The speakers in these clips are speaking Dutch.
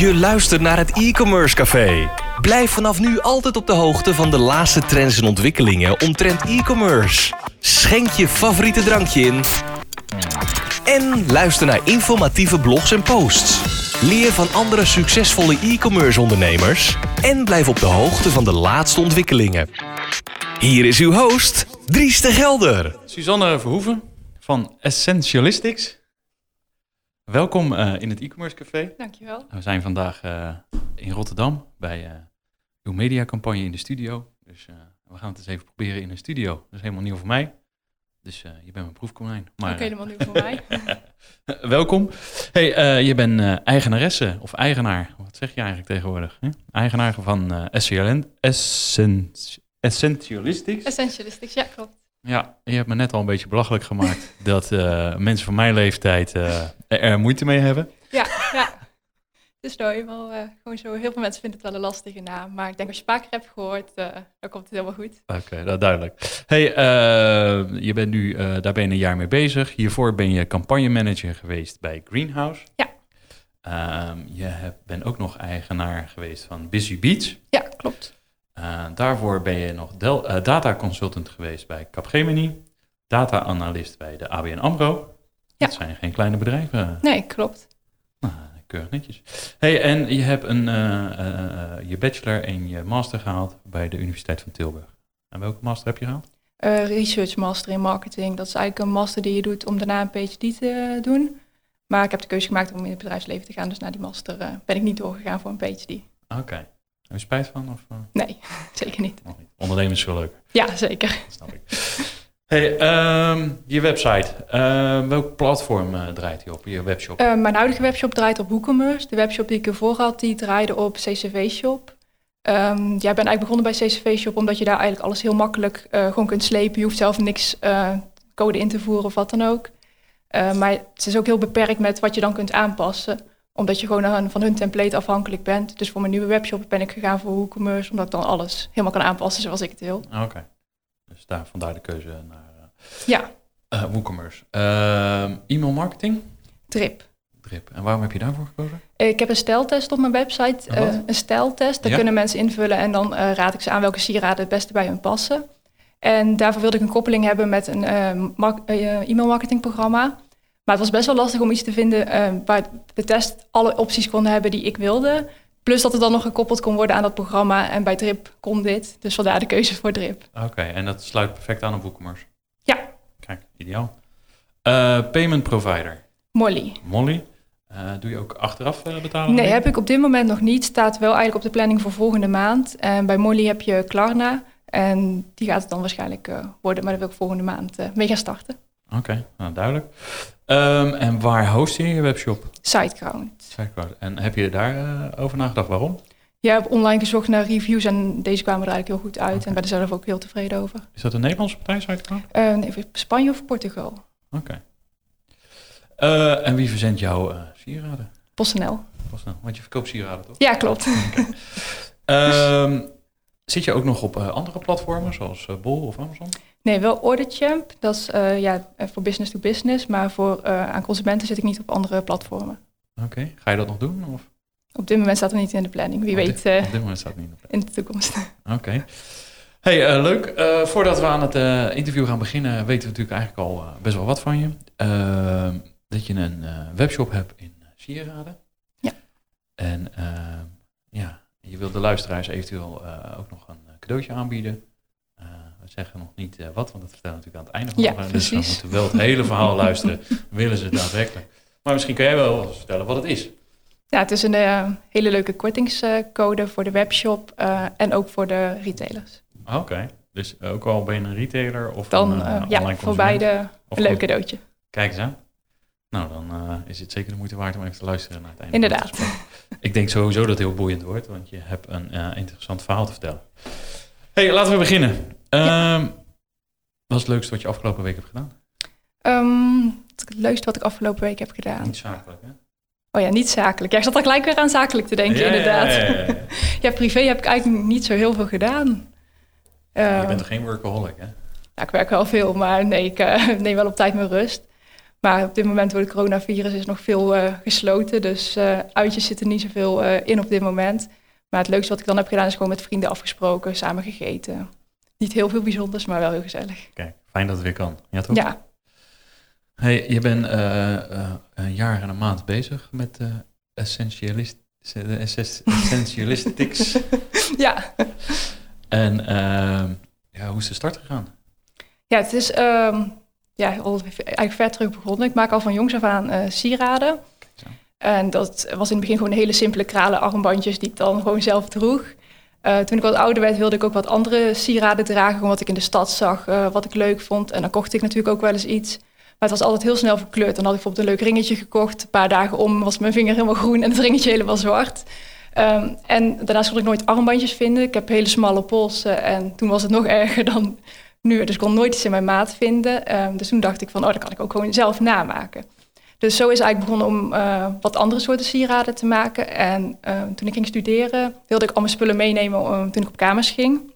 Je luistert naar het e-commerce café. Blijf vanaf nu altijd op de hoogte van de laatste trends en ontwikkelingen omtrent e-commerce. Schenk je favoriete drankje in. En luister naar informatieve blogs en posts. Leer van andere succesvolle e-commerce ondernemers. En blijf op de hoogte van de laatste ontwikkelingen. Hier is uw host, Dries de Gelder. Suzanne Verhoeven van Essentialistics. Welkom eh, in het e-commerce café. Dankjewel. We zijn vandaag eh, in Rotterdam bij uh, uw mediacampagne in de studio. Dus we gaan het eens even proberen in een studio. Dat is helemaal nieuw voor mij. Dus je bent mijn proefkonijn. Maar, Ook helemaal nieuw voor mij. welkom. Hey, je bent eigenaresse of eigenaar. Wat zeg je eigenlijk tegenwoordig? Hè? Eigenaar van Essentialistics. Essentialistics, ja klopt. Ja, je hebt me net al een beetje belachelijk gemaakt dat mensen van mijn leeftijd er moeite mee hebben. Ja, ja. Het is nou eenmaal uh, gewoon zo. Heel veel mensen vinden het wel een lastige naam. Maar ik denk als je vaker hebt gehoord, dan komt het helemaal goed. Oké, okay, dat duidelijk. Hey, je bent nu, daar ben je een jaar mee bezig. Hiervoor ben je campagnemanager geweest bij Greenhouse. Ja. Ehm, je bent ook nog eigenaar geweest van Busy Beats. Ja, klopt. Daarvoor ben je nog del, data consultant geweest bij Capgemini, data analyst bij de ABN AMRO. Dat zijn geen kleine bedrijven. Nee, klopt. Nou, keurig netjes. Hey, en je hebt een, uh, je bachelor en je master gehaald bij de Universiteit van Tilburg. En welke master heb je gehaald? research master in marketing. Dat is eigenlijk een master die je doet om daarna een PhD te doen. Maar ik heb de keuze gemaakt om in het bedrijfsleven te gaan. Dus na die master ben ik niet doorgegaan voor een PhD. Oké. Heb je spijt van? Of? Nee, zeker niet. Ondernemen is wel leuk. Ja, zeker. Dat snap ik. Hey, um, je website. Uh, welk platform uh, draait die op, je webshop? mijn huidige webshop draait op WooCommerce. De webshop die ik ervoor had, die draaide op CCV Shop. Um, jij bent eigenlijk begonnen bij CCV Shop omdat je daar eigenlijk alles heel makkelijk gewoon kunt slepen. Je hoeft zelf niks code in te voeren of wat dan ook. maar het is ook heel beperkt met wat je dan kunt aanpassen omdat je gewoon van hun template afhankelijk bent. Dus voor mijn nieuwe webshop ben ik gegaan voor WooCommerce, omdat ik dan alles helemaal kan aanpassen zoals ik het wil. Oké, dus daar, vandaar de keuze naar uh, ja. Uh, WooCommerce. Uh, e-mail marketing? Drip. Drip. En waarom heb je daarvoor gekozen? Ik heb een stijltest op mijn website. Een stijltest, daar kunnen mensen invullen en dan raad ik ze aan welke sieraden het beste bij hun passen. En daarvoor wilde ik een koppeling hebben met een e-mail marketingprogramma. Maar het was best wel lastig om iets te vinden uh, waar de test alle opties kon hebben die ik wilde. Plus dat het dan nog gekoppeld kon worden aan dat programma. En bij Drip kon dit. Dus vandaar de keuze voor Drip. Oké, en dat sluit perfect aan op WooCommerce? Ja. Kijk, ideaal. Uh, payment provider? Molly. Molly. Uh, doe je ook achteraf betalen? Nee, heb ik op dit moment nog niet. Staat wel eigenlijk op de planning voor volgende maand. En bij Molly heb je Klarna. En die gaat het dan waarschijnlijk worden. Maar daar wil ik volgende maand mee gaan starten. Oké, nou, duidelijk. Um, en waar host je je webshop? Siteground. Siteground. En heb je daarover uh, over nagedacht? Waarom? Ja, ik heb online gezocht naar reviews en deze kwamen er eigenlijk heel goed uit. Okay. En ben er zelf ook heel tevreden over. Is dat een Nederlandse partij, Siteground? Uh, nee, Spanje of Portugal. Oké. Okay. Uh, en wie verzendt jouw sieraden? PostNL. PostNL, want je verkoopt sieraden, toch? Ja, klopt. Um, zit je ook nog op andere platformen, zoals Bol of Amazon? Nee, wel Orderchamp. Dat is uh, ja, voor business to business. Maar voor uh, aan consumenten zit ik niet op andere platformen. Oké, okay. ga je dat nog doen? Of? Op dit moment staat het niet in de planning. Wie op weet dit, op dit moment staat het niet in de, in de toekomst. Oké. Okay. Hey, leuk. voordat we aan het interview gaan beginnen, weten we natuurlijk eigenlijk al best wel wat van je. Dat je een webshop hebt in Sieraden. Ja. En ja, je wilt de luisteraars eventueel ook nog een cadeautje aanbieden zeggen nog niet uh, wat, want dat vertellen we natuurlijk aan het einde van ja, de programma. Dus we moeten wel het hele verhaal luisteren, willen ze daadwerkelijk. Maar misschien kan jij wel vertellen wat het is. Ja, het is een uh, hele leuke kortingscode voor de webshop uh, en ook voor de retailers. Oké, okay. dus ook al ben je een retailer of dan, een ja, voor beide een leuk cadeautje. Kijk eens aan. Nou, dan is het zeker de moeite waard om even te luisteren naar het einde. Inderdaad. Ik denk sowieso dat het heel boeiend wordt, want je hebt een interessant verhaal te vertellen. hey, laten we beginnen. Ja. Um, wat is het leukste wat je afgelopen week hebt gedaan? Um, het leukste wat ik afgelopen week heb gedaan. Niet zakelijk, hè? Oh ja, niet zakelijk. Ja, ik zat al gelijk weer aan zakelijk te denken, ja, inderdaad. Ja, ja, ja, privé heb ik eigenlijk niet zo heel veel gedaan. Je bent toch geen workaholic, hè? Ik werk wel veel, maar nee, ik uh, neem wel op tijd mijn rust. Maar op dit moment door het coronavirus is nog veel eh, gesloten. Dus uh, uitjes zitten niet zoveel in op dit moment. Maar het leukste wat ik dan heb gedaan is gewoon met vrienden afgesproken, samen gegeten. Niet heel veel bijzonders, maar wel heel gezellig. Kijk, fijn dat het weer kan. Ja, toch? Ja. Hey, je bent een jaar en een maand bezig met essentialist, essentialistics. ja. En ehm, ja, hoe is de start gegaan? Ja, het is um, ja, al eigenlijk ver terug begonnen. Ik maak al van jongs af aan uh, sieraden. En dat was in het begin gewoon hele simpele kralen armbandjes die ik dan gewoon zelf droeg. Uh, toen ik wat ouder werd, wilde ik ook wat andere sieraden dragen. Wat ik in de stad zag, uh, wat ik leuk vond. En dan kocht ik natuurlijk ook wel eens iets. Maar het was altijd heel snel verkleurd. Dan had ik bijvoorbeeld een leuk ringetje gekocht. Een paar dagen om was mijn vinger helemaal groen en het ringetje helemaal zwart. Um, en daarnaast kon ik nooit armbandjes vinden. Ik heb hele smalle polsen en toen was het nog erger dan nu. Dus ik kon nooit iets in mijn maat vinden. Um, dus toen dacht ik van, oh, dat kan ik ook gewoon zelf namaken. Dus zo is eigenlijk begonnen om uh, wat andere soorten sieraden te maken. En uh, toen ik ging studeren, wilde ik al mijn spullen meenemen toen ik op kamers ging.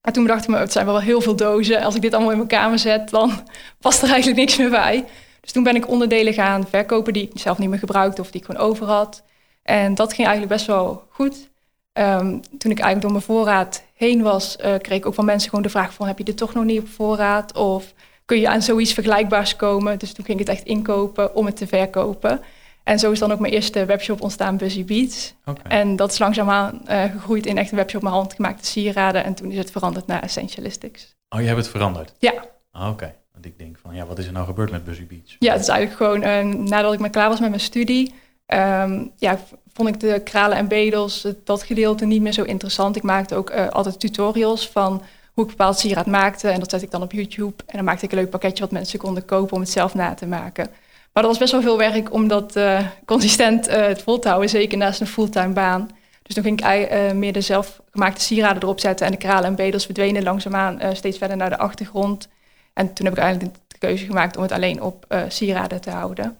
En toen dacht ik me, het zijn wel heel veel dozen. Als ik dit allemaal in mijn kamer zet, dan past er eigenlijk niks meer bij. Dus toen ben ik onderdelen gaan verkopen die ik zelf niet meer gebruikte of die ik gewoon over had. En dat ging eigenlijk best wel goed. Um, toen ik eigenlijk door mijn voorraad heen was, uh, kreeg ik ook van mensen gewoon de vraag van... heb je dit toch nog niet op voorraad? Of kun je aan zoiets vergelijkbaars komen? Dus toen ging ik het echt inkopen om het te verkopen. En zo is dan ook mijn eerste webshop ontstaan, Busy Beats. Okay. En dat is langzaamaan uh, gegroeid in echt een webshop met handgemaakte sieraden. En toen is het veranderd naar Essentialistics. Oh, je hebt het veranderd? Ja. Oh, Oké. Okay. Want ik denk van, ja, wat is er nou gebeurd met Busy Beats? Ja, het is eigenlijk gewoon, uh, nadat ik maar klaar was met mijn studie... Um, ja, vond ik de kralen en bedels, dat gedeelte niet meer zo interessant. Ik maakte ook uh, altijd tutorials van hoe ik bepaald sieraad maakte. En dat zet ik dan op YouTube. En dan maakte ik een leuk pakketje wat mensen konden kopen om het zelf na te maken. Maar dat was best wel veel werk om dat uh, consistent uh, vol te houden, zeker naast een fulltime baan. Dus toen ging ik uh, meer de zelfgemaakte sieraden erop zetten en de kralen en bedels verdwenen langzaamaan steeds verder naar de achtergrond. En toen heb ik eigenlijk de keuze gemaakt om het alleen op sieraden te houden.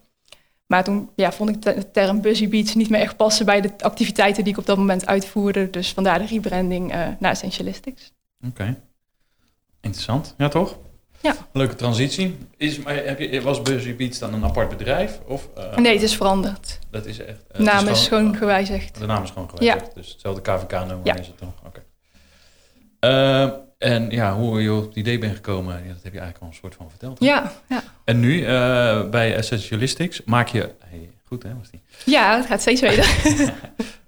Maar toen ja, vond ik de term Busy Beats niet meer echt passen bij de activiteiten die ik op dat moment uitvoerde. Dus vandaar de rebranding naar Essentialistics. Oké. Interessant. Ja, toch? Ja. Leuke transitie. Is, maar heb je, was Busy Beats dan een apart bedrijf? Of, uh, nee, het is veranderd. Dat is echt... Uh, de naam is, is gewoon, gewijzigd. De naam is gewoon gewijzigd. Ja. Dus hetzelfde KVK-nummer ja. is het toch? Oké. Okay. Uh, en ja, hoe je op het idee bent gekomen, ja, dat heb je eigenlijk al een soort van verteld. Ja, ja. En nu bij Essentialistics maak je... Hey, goed hè, was die? Ja, het gaat steeds beter.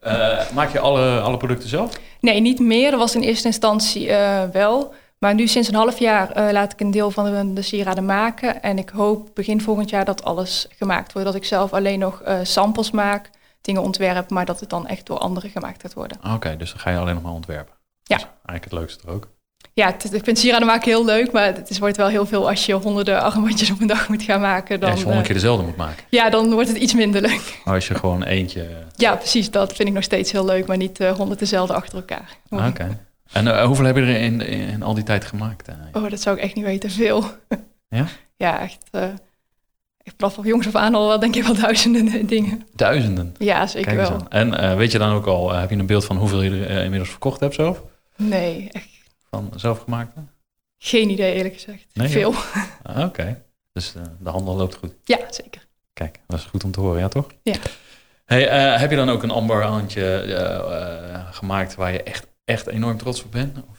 maak je alle, alle producten zelf? Nee, niet meer. Dat was in eerste instantie wel... Maar nu sinds een half jaar uh, laat ik een deel van de, de, sieraden maken. En ik hoop begin volgend jaar dat alles gemaakt wordt. Dat ik zelf alleen nog uh, samples maak, dingen ontwerp, maar dat het dan echt door anderen gemaakt gaat worden. Oké, okay, dus dan ga je alleen nog maar ontwerpen. Ja. Dat is eigenlijk het leukste er ook. Ja, het, ik vind sieraden maken heel leuk, maar het is, wordt wel heel veel als je honderden armbandjes op een dag moet gaan maken. Dan, ja, als je honderd keer dezelfde moet maken. Ja, dan wordt het iets minder leuk. Maar als je gewoon eentje... Ja, precies. Dat vind ik nog steeds heel leuk, maar niet honderd dezelfde achter elkaar. Oké. Okay. En uh, hoeveel heb je er in, in, al die tijd gemaakt? Uh? Oh, dat zou ik echt niet weten. Veel. Ja? ja, echt. Uh, ik blaf op jongs af aan al denk ik wel duizenden dingen. Duizenden? Ja, zeker wel. En weet je dan ook al, heb je een beeld van hoeveel je er inmiddels verkocht hebt zelf? Nee, echt. Van zelfgemaakte? Geen idee eerlijk gezegd. Nee, Veel. Ah, Oké. Okay. Dus de handel loopt goed? Ja, zeker. Kijk, dat is goed om te horen, ja toch? Ja. Hey, heb je dan ook een amberhandje gemaakt waar je echt echt enorm trots op ben? Of?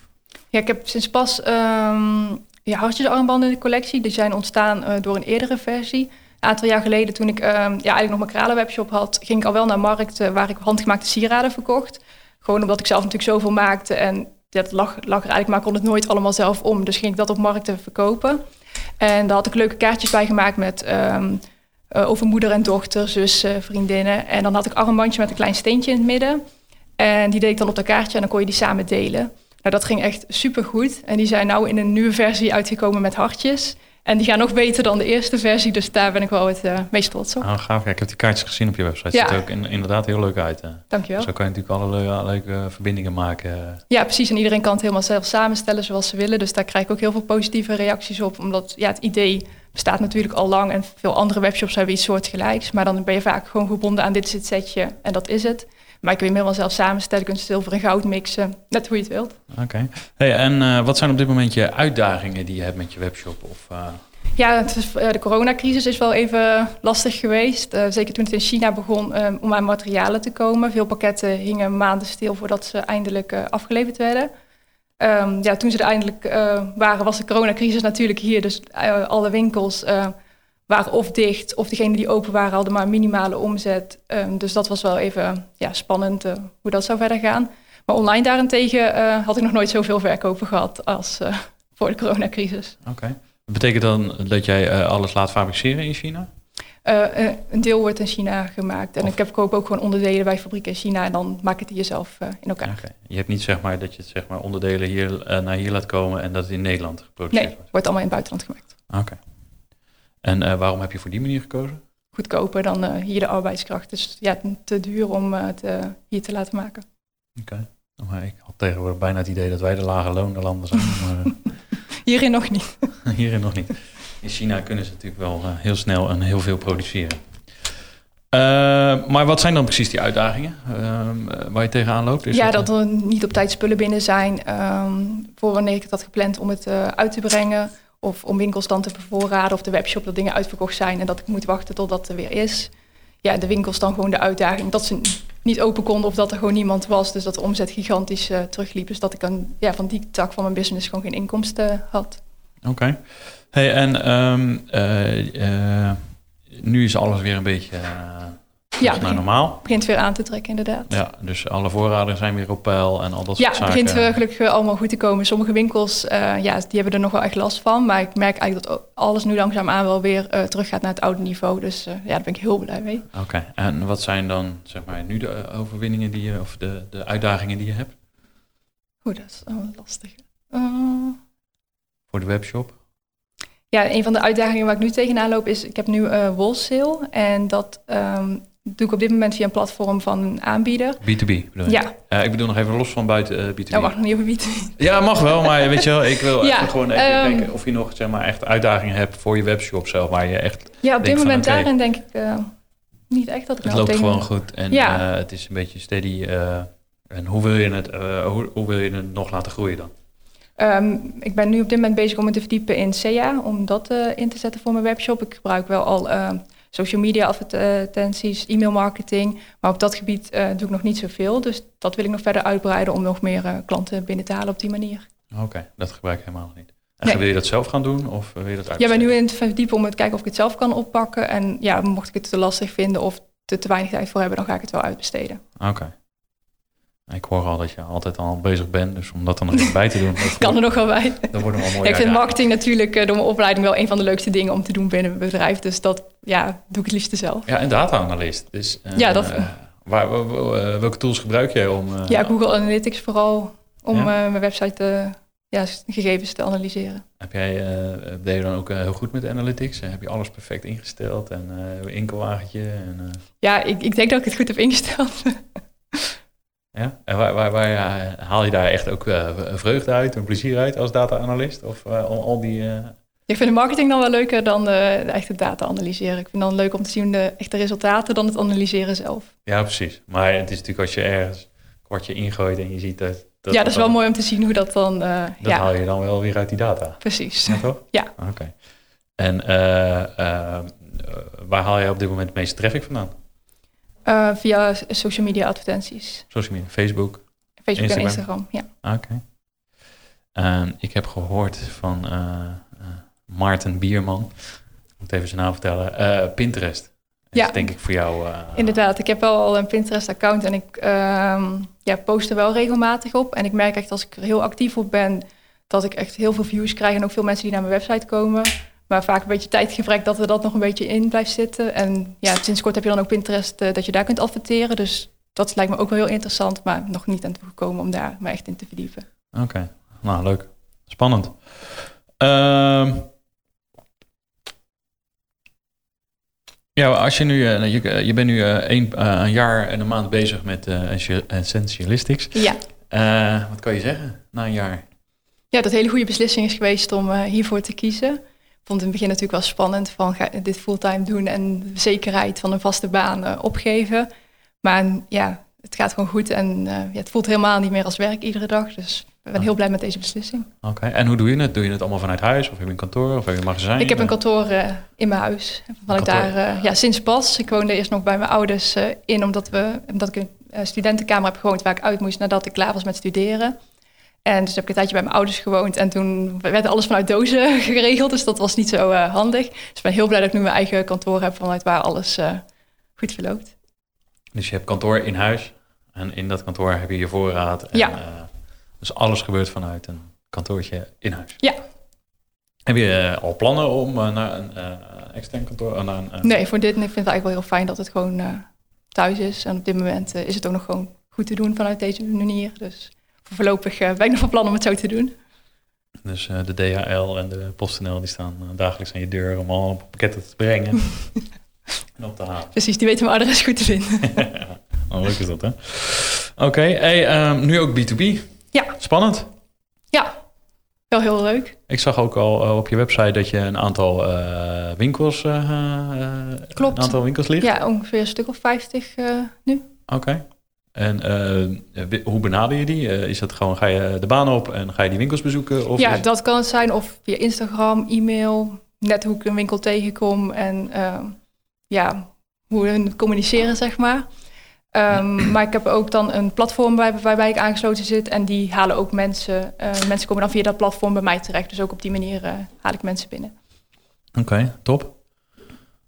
Ja, ik heb sinds pas um, ja, hartjesarmbanden in de collectie. Die zijn ontstaan uh, door een eerdere versie. Een aantal jaar geleden, toen ik um, ja, eigenlijk nog mijn kralenwebshop had... ging ik al wel naar markten waar ik handgemaakte sieraden verkocht. Gewoon omdat ik zelf natuurlijk zoveel maakte. En dat lag, lag er eigenlijk, maar kon het nooit allemaal zelf om. Dus ging ik dat op markten verkopen. En daar had ik leuke kaartjes bij gemaakt met... Um, over moeder en dochter, zus, vriendinnen. En dan had ik armbandje met een klein steentje in het midden. En die deed ik dan op dat kaartje en dan kon je die samen delen. Nou, dat ging echt super goed. En die zijn nou in een nieuwe versie uitgekomen met hartjes. En die gaan nog beter dan de eerste versie, dus daar ben ik wel het uh, meest trots op. Ah, gaaf. Ja, ik heb die kaartjes gezien op je website. Ja. Ziet er ook in, inderdaad heel leuk uit. Hè. Dankjewel. Zo kan je natuurlijk alle leuke, leuke verbindingen maken. Ja, precies. En iedereen kan het helemaal zelf samenstellen zoals ze willen. Dus daar krijg ik ook heel veel positieve reacties op. Omdat ja, het idee bestaat natuurlijk al lang en veel andere webshops hebben iets soortgelijks. Maar dan ben je vaak gewoon gebonden aan dit is het setje en dat is het. Maar ik kun je hem helemaal zelf samenstellen. Je kunt zilver en goud mixen. Net hoe je het wilt. Oké. Okay. Hey, en uh, wat zijn op dit moment je uitdagingen die je hebt met je webshop? Of, uh... Ja, is, de coronacrisis is wel even lastig geweest. zeker toen het in China begon om aan materialen te komen. Veel pakketten hingen maanden stil voordat ze eindelijk afgeleverd werden. Ehm, ja, toen ze er eindelijk waren, was de coronacrisis natuurlijk hier. Dus alle winkels waren of dicht, of degenen die open waren hadden maar minimale omzet. Ehm, dus dat was wel even ja, spannend uh, hoe dat zou verder gaan. Maar online daarentegen uh, had ik nog nooit zoveel verkopen gehad als uh, voor de coronacrisis. Oké. Dat betekent dan dat jij alles laat fabriceren in China? een deel wordt in China gemaakt. En ik heb koop ook gewoon onderdelen bij fabrieken in China en dan maak ik die jezelf in elkaar. Okay. Je hebt niet zeg maar dat je het, zeg maar, onderdelen hier naar hier laat komen en dat het in Nederland geproduceerd nee, wordt. wordt allemaal in het buitenland gemaakt. Oké. En uh, waarom heb je voor die manier gekozen? Goedkoper dan uh, hier de arbeidskracht. Dus ja, te duur om uh, het hier te laten maken. Oké. Okay. Ik had tegenwoordig bijna het idee dat wij de lage landen zijn. Maar, hierin nog niet. hierin nog niet. In China kunnen ze natuurlijk wel heel snel en heel veel produceren. maar wat zijn dan precies die uitdagingen ehm, waar je tegenaan loopt? Is ja, dat er niet op tijd spullen binnen zijn. Um, voor wanneer ik het had gepland om het uit te brengen of om winkels dan te bevoorraden of de webshop dat dingen uitverkocht zijn en dat ik moet wachten totdat er weer is. Ja, de winkels dan gewoon de uitdaging dat ze niet open konden of dat er gewoon niemand was. Dus dat de omzet gigantisch uh, terugliep. Dus dat ik een, ja, van die tak van mijn business gewoon geen inkomsten had. Oké. Hey, en um, nu is alles weer een beetje ja, naar normaal. begint weer aan te trekken, inderdaad. Ja, dus alle voorraden zijn weer op peil en al dat ja, soort zaken. Ja, het begint gelukkig allemaal goed te komen. Sommige winkels, uh, ja, die hebben er nog wel echt last van. Maar ik merk eigenlijk dat alles nu langzaamaan wel weer uh, teruggaat naar het oude niveau. Dus uh, ja, daar ben ik heel blij mee. Oké, en wat zijn dan, zeg maar, nu de overwinningen die je, of de, de uitdagingen die je hebt? Oeh, dat is oh, lastig. Voor de webshop? Ja, een van de uitdagingen waar ik nu tegenaan loop is, ik heb nu uh, wholesale. En dat um, doe ik op dit moment via een platform van een aanbieder. B2B bedoel je? Ja. Uh, ik bedoel nog even los van buiten uh, B2B. Dat mag nog niet over B2B. Ja, mag wel, maar weet je wel, ik wil ja, gewoon even um, denken of je nog zeg maar, echt uitdagingen hebt voor je webshop zelf, waar je echt Ja, op dit moment okay, daarin denk ik uh, niet echt dat ik Het nou loopt gewoon goed en ja. het is een beetje steady. en hoe wil, je het, hoe, hoe, wil je het nog laten groeien dan? Um, ik ben nu op dit moment bezig om me te verdiepen in SEA, om dat in te zetten voor mijn webshop. Ik gebruik wel al social media advertenties, e-mail marketing. Maar op dat gebied uh, doe ik nog niet zoveel. Dus dat wil ik nog verder uitbreiden om nog meer uh, klanten binnen te halen op die manier. Oké, dat gebruik ik helemaal niet. En nee. wil je dat zelf gaan doen of wil je dat Ja, ik ben nu in het verdiepen om te kijken of ik het zelf kan oppakken. En ja, mocht ik het te lastig vinden of te, te weinig tijd voor hebben, dan ga ik het wel uitbesteden. Oké. Ik hoor al dat je altijd al bezig bent, dus om dat dan nog even bij te doen. Dat kan er nog wel bij. Dat wordt nog wel mooi. ik vind marketing natuurlijk uh, door mijn opleiding wel een van de leukste dingen om te doen binnen een bedrijf. Dus dat ja, doe ik het liefst zelf. Ja, en data-analyst. Dus, uh, ja, dat... Uh, waar, welke tools gebruik jij om... ja, Google Analytics vooral om ja? mijn website ja, gegevens te analyseren. Heb jij, deed je dan ook heel goed met analytics? Heb je alles perfect ingesteld en uh, inkelwagentje? En, Ja, ik, ik denk dat ik het goed heb ingesteld. Ja? En waar, waar, waar haal je daar echt ook uh, vreugde uit, een plezier uit als data-analyst? Of uh, al, al, die... Uh... Ik vind de marketing dan wel leuker dan de, de echte data analyseren. Ik vind dan leuk om te zien de echte resultaten dan het analyseren zelf. Ja, precies. Maar het is natuurlijk als je ergens een kwartje ingooit en je ziet dat... dat ja, dat is wel mooi om te zien hoe dat dan... dat ja. haal je dan wel weer uit die data. Precies. Ja, toch? Ja. Oké. Okay. En waar haal je op dit moment het meeste traffic vandaan? Uh, via social media advertenties. Social media, Facebook? Facebook Instagram. en Instagram, ja. Oké. Okay. Uh, ik heb gehoord van uh, Maarten Bierman, ik moet even zijn naam vertellen, Pinterest. Ja. Dat denk ik voor jou. Inderdaad, ik heb wel al een Pinterest-account en ik um, ja, post er wel regelmatig op. En ik merk echt als ik er heel actief op ben, dat ik echt heel veel views krijg en ook veel mensen die naar mijn website komen. Maar vaak een beetje tijdgebrek dat er dat nog een beetje in blijft zitten. En ja, sinds kort heb je dan ook Pinterest uh, dat je daar kunt adverteren. Dus dat lijkt me ook wel heel interessant, maar nog niet aan toegekomen om daar me echt in te verdiepen. Oké, okay. nou leuk. Spannend. Uh, ja, als je nu, uh, je, je bent nu een, een, jaar en een maand bezig met Essentialistics. Ja. wat kan je zeggen na een jaar? Ja, dat hele goede beslissing is geweest om hiervoor te kiezen vond in het begin natuurlijk wel spannend van ga dit fulltime doen en de zekerheid van een vaste baan uh, opgeven. Maar ja, het gaat gewoon goed en uh, ja, het voelt helemaal niet meer als werk iedere dag. Dus ik ben heel blij met deze beslissing. Oké, en hoe doe je het? Doe je het allemaal vanuit huis? Of heb je een kantoor? Of heb je een magazijn? Ik heb een kantoor eh, in mijn huis. Vanuit Kantoor. daar, eh, ja, sinds pas. Ik woonde eerst nog bij mijn ouders eh, in, omdat, we, omdat ik een eh, studentenkamer heb gewoond waar ik uit moest nadat ik klaar was met studeren. En dus heb ik een tijdje bij mijn ouders gewoond. En toen werd alles vanuit dozen geregeld, dus dat was niet zo eh, handig. Dus ik ben heel blij dat ik nu mijn eigen kantoor heb, vanuit waar alles eh, goed verloopt. Dus je hebt kantoor in huis. En in dat kantoor heb je je voorraad. En, Ja. eh, dus alles gebeurt vanuit een kantoortje in huis. Ja. Heb je al plannen om naar een extern kantoor... naar een, Nee, voor dit, ik vind het eigenlijk wel heel fijn dat het gewoon thuis is. En op dit moment is het ook nog gewoon goed te doen vanuit deze manier. Dus voorlopig eh, ben ik nog van plan om het zo te doen. Dus eh, de DHL en de PostNL die staan eh, dagelijks aan je deur om al pakketten te brengen en op te halen. Precies, die weten mijn adres goed te vinden. oh, leuk is dat, hè? Oké, hey, ehm, nu ook B2B. Ja. Spannend. ja, wel heel leuk. Ik zag ook al op je website dat je een aantal winkels... eh, Klopt. Een aantal winkels ligt. Ja, ongeveer een stuk of 50 eh, nu. Oké. En eh, hoe benader je die? Eh, is dat gewoon, ga je de baan op en ga je die winkels bezoeken? Of ja, dat kan het zijn. Of via Instagram, e-mail, net hoe ik een winkel tegenkom. En ehm, ja, hoe we communiceren, zeg maar. Ehm, maar ik heb ook dan een platform bij, waarbij ik aangesloten zit. En die halen ook mensen. eh, mensen komen dan via dat platform bij mij terecht. Dus ook op die manier eh, haal ik mensen binnen. Oké, top.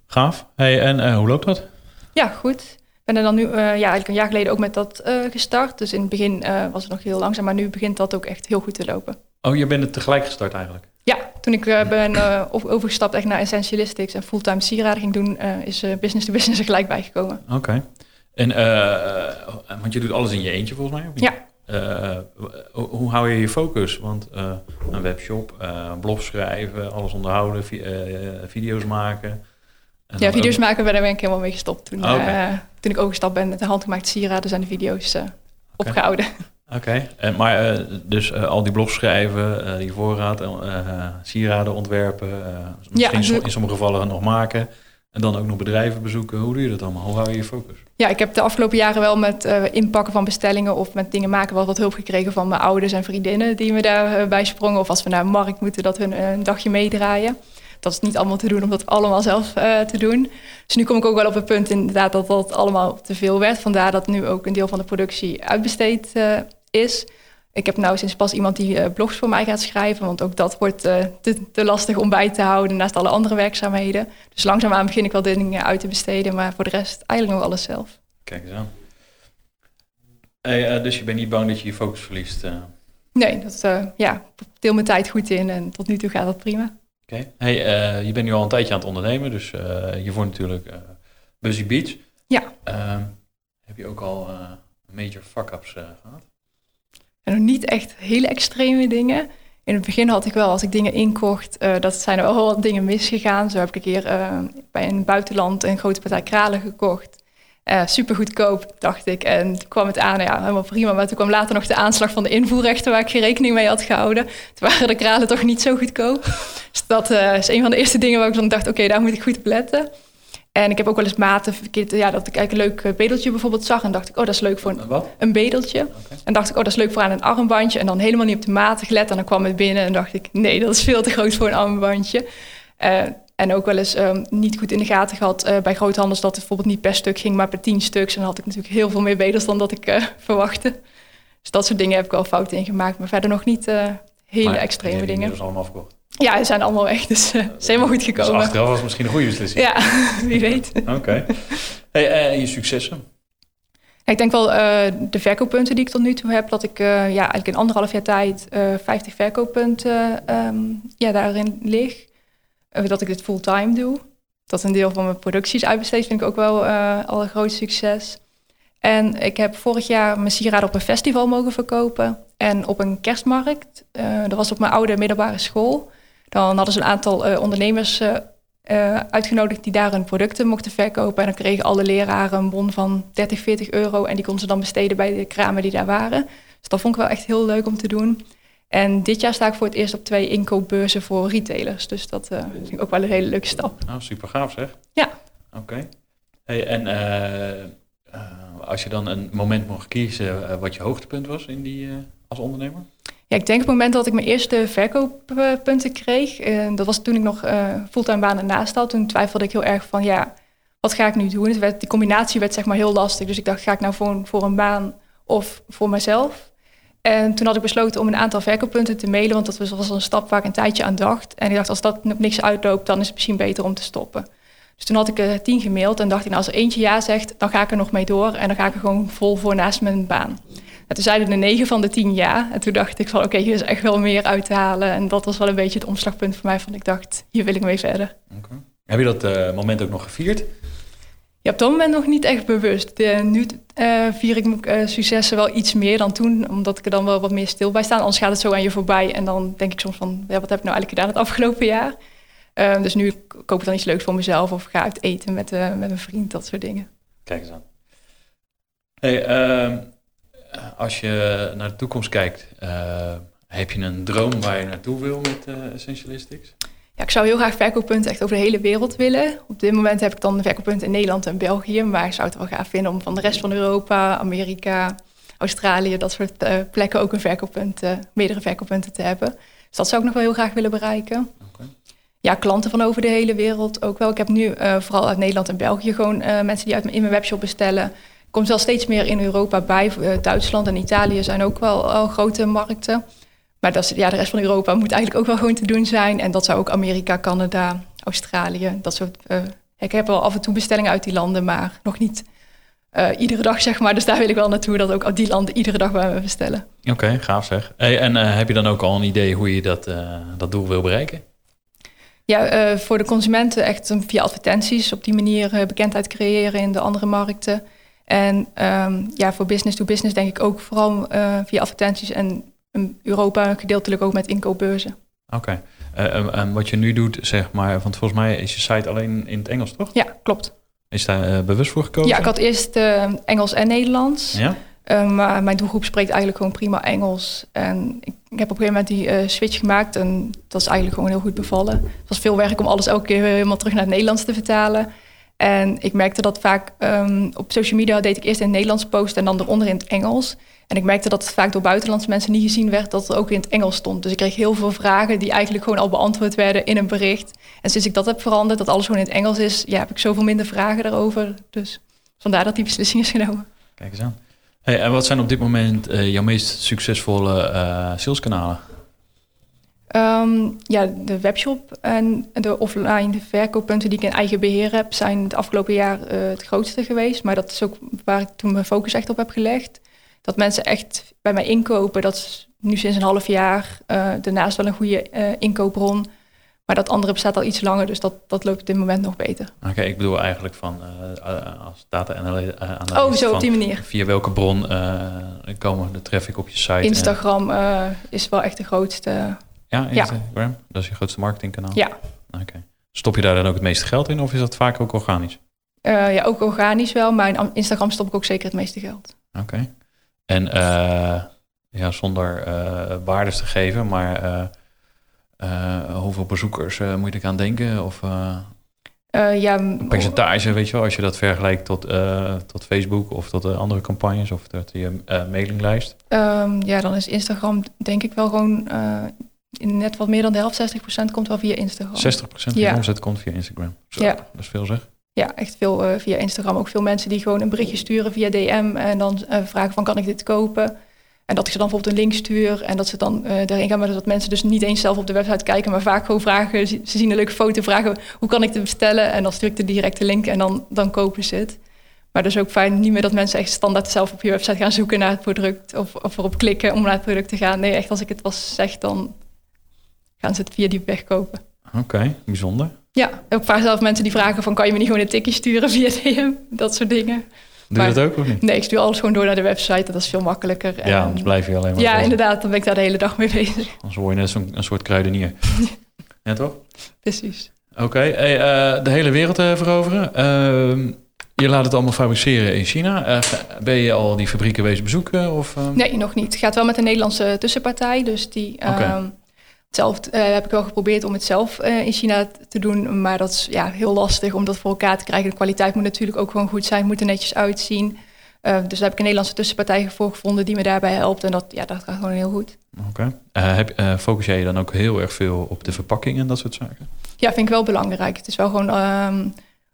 Gaaf. Hey, en eh, hoe loopt dat? Ja, goed. Ik ben er dan nu eh, ja, eigenlijk een jaar geleden ook met dat eh, gestart. Dus in het begin eh, was het nog heel langzaam. Maar nu begint dat ook echt heel goed te lopen. Oh, je bent het tegelijk gestart eigenlijk? Ja, toen ik ben over- overgestapt echt naar Essentialistics en fulltime sieraden ging doen, is business to business er gelijk bijgekomen. Oké. En, want je doet alles in je eentje volgens mij? of niet? Ja. Hoe, hou je je focus? Want een webshop, blog schrijven, alles onderhouden, vi- video's maken. En Ja, video's ook- maken, daar ben ik helemaal mee gestopt. Toen, Oh. Eh, toen ik overgestapt ben met de handgemaakte sieraden zijn de video's eh, opgehouden. Oké, En maar eh, dus eh, al die blogs schrijven, eh, die voorraad, eh, sieraden ontwerpen, eh, misschien Ja, in sommige gevallen nog maken. En dan ook nog bedrijven bezoeken. Hoe doe je dat allemaal? Hoe hou je je focus? Ja, ik heb de afgelopen jaren wel met eh, inpakken van bestellingen of met dingen maken wel wat hulp gekregen van mijn ouders en vriendinnen die me daarbij bij sprongen. Of als we naar een markt moeten, dat hun eh, een dagje meedraaien. Dat is niet allemaal te doen om dat allemaal zelf eh, te doen. Dus nu kom ik ook wel op het punt inderdaad dat dat allemaal te veel werd. Vandaar dat nu ook een deel van de productie uitbesteed eh, is. Ik heb nou sinds pas iemand die eh, blogs voor mij gaat schrijven. Want ook dat wordt te, te lastig om bij te houden naast alle andere werkzaamheden. Dus langzaamaan begin ik wel dingen uit te besteden. Maar voor de rest eigenlijk nog alles zelf. Kijk eens aan. Hey, dus je bent niet bang dat je je focus verliest? Nee, dat, ja, ik deel mijn tijd goed in en tot nu toe gaat dat prima. Oké. Hey, eh, je bent nu al een tijdje aan het ondernemen, dus eh hiervoor natuurlijk eh Busy Beach. Ja. Ehm, heb je ook al major fuck-ups eh, gehad? En nog niet echt hele extreme dingen. In het begin had ik wel, als ik dingen inkocht, dat zijn er wel wat dingen misgegaan. Zo heb ik een keer bij een buitenland een grote partij kralen gekocht. Eh super goedkoop, dacht ik. En toen kwam het aan, ja, helemaal prima. Maar toen kwam later nog de aanslag van de invoerrechten waar ik geen rekening mee had gehouden. Toen waren de kralen toch niet zo goedkoop. Dus dat eh, is een van de eerste dingen waar ik dan dacht, oké, daar moet ik goed op letten. En ik heb ook wel eens maten verkeerd, ja, dat ik eigenlijk een leuk eh, bedeltje bijvoorbeeld zag. En dacht ik, oh, dat is leuk voor een, Wat? een bedeltje. En dacht ik, oh, dat is leuk voor aan een armbandje. En dan helemaal niet op de maten gelet. En dan kwam het binnen en dacht ik, nee, dat is veel te groot voor een armbandje. Eh, en ook wel eens ehm, niet goed in de gaten gehad eh, bij groothandels dat het bijvoorbeeld niet per stuk ging, maar per tien stuks. En dan had ik natuurlijk heel veel meer bedels dan dat ik verwachtte. Dus dat soort dingen heb ik wel fouten in gemaakt. Maar verder nog niet hele Maar extreme dingen. ze allemaal verkocht. Ja, ze zijn allemaal weg, dus eh, het is helemaal goed Dus gekomen. achteraf was misschien een goede beslissing. ja, wie weet. Oké. Hey, eh, je successen? Ik denk wel eh, de verkooppunten die ik tot nu toe heb, dat ik ja, eigenlijk in anderhalf jaar tijd eh 50 verkooppunten ehm, ja, daarin lig. Dat ik dit fulltime doe. Dat een deel van mijn producties uitbesteed, vind ik ook wel al een groot succes. En ik heb vorig jaar mijn sieraden op een festival mogen verkopen. En op een kerstmarkt. dat was op mijn oude middelbare school. Dan hadden ze een aantal eh, ondernemers eh, eh, uitgenodigd die daar hun producten mochten verkopen. En dan kregen alle leraren een bon van 30, 40 euro. En die konden ze dan besteden bij de kramen die daar waren. Dus dat vond ik wel echt heel leuk om te doen. En dit jaar sta ik voor het eerst op twee inkoopbeurzen voor retailers. Dus dat eh, vind ik ook wel een hele leuke stap. Nou, super gaaf zeg. Ja. Oké. Hey, en als je dan een moment mocht kiezen wat je hoogtepunt was in die, als ondernemer? Ik denk op het moment dat ik mijn eerste verkooppunten kreeg, uh, dat was toen ik nog uh, fulltime baan ernaast had. Toen twijfelde ik heel erg van, ja, wat ga ik nu doen? Die combinatie werd zeg maar heel lastig. Dus ik dacht, ga ik nou voor, voor een baan of voor mezelf? En toen had ik besloten om een aantal verkooppunten te mailen, want dat was, was een stap waar ik een tijdje aan dacht. En ik dacht, als dat nog niks uitloopt, dan is het misschien beter om te stoppen. Dus toen had ik er tien gemaild en dacht ik, nou, als er eentje ja zegt, dan ga ik er nog mee door. En dan ga ik er gewoon vol voor naast mijn baan. En toen zeiden de negen van de tien ja. En toen dacht ik van, oké, hier is echt wel meer uit te halen. En dat was wel een beetje het omslagpunt voor mij, van ik dacht, hier wil ik mee verder. Okay. Heb je dat uh, moment ook nog gevierd? Ja, op dat moment nog niet echt bewust. De, nu uh, vier ik mijn uh, successen wel iets meer dan toen, omdat ik er dan wel wat meer stil bij sta. Anders gaat het zo aan je voorbij en dan denk ik soms van, ja, wat heb ik nou eigenlijk gedaan het afgelopen jaar? Uh, dus nu koop ik dan iets leuks voor mezelf of ga uit eten met, met een vriend, dat soort dingen. Kijk eens aan. Hey, ehm, als je naar de toekomst kijkt, heb je een droom waar je naartoe wil met Essentialistics? Ja, ik zou heel graag verkooppunten echt over de hele wereld willen. Op dit moment heb ik dan verkooppunten in Nederland en België. Maar ik zou het wel gaaf vinden om van de rest van Europa, Amerika, Australië, dat soort uh, plekken ook een verkooppunt, uh, meerdere verkooppunten te hebben. Dus dat zou ik nog wel heel graag willen bereiken. Okay. Ja, klanten van over de hele wereld ook wel. Ik heb nu uh, vooral uit Nederland en België gewoon mensen die uit in mijn webshop bestellen. Komt wel steeds meer in Europa bij. Duitsland en Italië zijn ook wel grote markten. Maar dat is, ja, de rest van Europa moet eigenlijk ook wel gewoon te doen zijn. En dat zou ook Amerika, Canada, Australië, dat soort. Uh, ik heb wel af en toe bestellingen uit die landen, maar nog niet uh, iedere dag, zeg maar. Dus daar wil ik wel naartoe, dat ook die landen iedere dag bij me bestellen. Oké, okay, gaaf zeg. Hey, en uh, heb je dan ook al een idee hoe je dat, dat doel wil bereiken? Ja, voor de consumenten echt via advertenties. Op die manier bekendheid creëren in de andere markten. En um, ja, voor business to business denk ik ook vooral via advertenties en Europa gedeeltelijk ook met inkoopbeurzen. Oké. Okay. Uh, en wat je nu doet, zeg maar, want volgens mij is je site alleen in het Engels, toch? Ja, klopt. Is daar uh, bewust voor gekozen? Ja, ik had eerst Engels en Nederlands. Ja? Maar mijn doelgroep spreekt eigenlijk gewoon prima Engels. En ik, ik heb op een gegeven moment die switch gemaakt en dat is eigenlijk gewoon heel goed bevallen. Het was veel werk om alles elke keer helemaal terug naar het Nederlands te vertalen. En ik merkte dat vaak um, op social media deed ik eerst in het Nederlands posten en dan eronder in het Engels. En ik merkte dat het vaak door buitenlandse mensen niet gezien werd dat het ook in het Engels stond. Dus ik kreeg heel veel vragen die eigenlijk gewoon al beantwoord werden in een bericht. En sinds ik dat heb veranderd, dat alles gewoon in het Engels is, ja, heb ik zoveel minder vragen daarover. Dus vandaar dat die beslissing is genomen. Kijk eens aan. Hey, en wat zijn op dit moment uh, jouw meest succesvolle uh, saleskanalen? Um, ja, de webshop en de offline verkooppunten die ik in eigen beheer heb, zijn het afgelopen jaar uh, het grootste geweest. Maar dat is ook waar ik toen mijn focus echt op heb gelegd dat mensen echt bij mij inkopen. Dat is nu sinds een half jaar uh, daarnaast wel een goede uh, inkoopbron. Maar dat andere bestaat al iets langer, dus dat, dat loopt op dit moment nog beter. Oké, ik bedoel eigenlijk van uh, als data-analyst. oh, zo op die manier. Via welke bron komen de traffic op je site? Instagram is wel echt de grootste. Ja, Instagram? Dat is je grootste marketingkanaal? Ja. Oké. Stop je daar dan ook het meeste geld in of is dat vaak ook organisch? ja, ook organisch wel, maar in Instagram stop ik ook zeker het meeste geld. Oké. En uh, ja, zonder uh, waardes te geven, maar hoeveel bezoekers moet ik aan denken? Of ja, een percentage, weet je wel, als je dat vergelijkt tot, tot Facebook of tot andere campagnes of tot je mailinglijst? Um, ja, dan is Instagram denk ik wel gewoon net wat meer dan de helft, 60% komt wel via Instagram. 60% van ja. omzet komt via Instagram. Zo, ja. Dat is veel zeg. Ja, echt veel uh, via Instagram. Ook veel mensen die gewoon een berichtje sturen via DM en dan uh, vragen van kan ik dit kopen? En dat ik ze dan bijvoorbeeld een link stuur en dat ze dan uh, daarin gaan. Maar dat mensen dus niet eens zelf op de website kijken, maar vaak gewoon vragen. Ze zien een leuke foto, vragen hoe kan ik het bestellen? En dan stuur ik de directe link en dan, dan kopen ze het. Maar dus ook fijn niet meer dat mensen echt standaard zelf op je website gaan zoeken naar het product of, of erop klikken om naar het product te gaan. Nee, echt als ik het pas zeg, dan gaan ze het via die weg kopen. Oké, bijzonder. Ja, ook vaak zelf mensen die vragen van... kan je me niet gewoon een tikje sturen via DM? Dat soort dingen. Doe je dat ook of niet? Nee, ik stuur alles gewoon door naar de website. Dat is veel makkelijker. Ja, anders blijf je alleen maar... Ja, inderdaad. Dan ben ik daar de hele dag mee bezig. Anders word je net zo'n een soort kruidenier. ja, toch? Precies. Oké. Hey, uh, de hele wereld uh, veroveren. Uh, je laat het allemaal fabriceren in China. Uh, ben je al die fabrieken wezen bezoeken? Of, Nee, nog niet. Het gaat wel met een Nederlandse tussenpartij. Dus die... Okay. Zelf uh, heb ik wel geprobeerd om het zelf uh, in China te doen, maar dat is ja, heel lastig om dat voor elkaar te krijgen. De kwaliteit moet natuurlijk ook gewoon goed zijn, moet er netjes uitzien. Uh, dus daar heb ik een Nederlandse tussenpartij voor gevonden die me daarbij helpt. En dat, ja, dat gaat gewoon heel goed. Oké. Okay. Focus jij je dan ook heel erg veel op de verpakking en dat soort zaken? Ja, vind ik wel belangrijk. Het is wel gewoon um,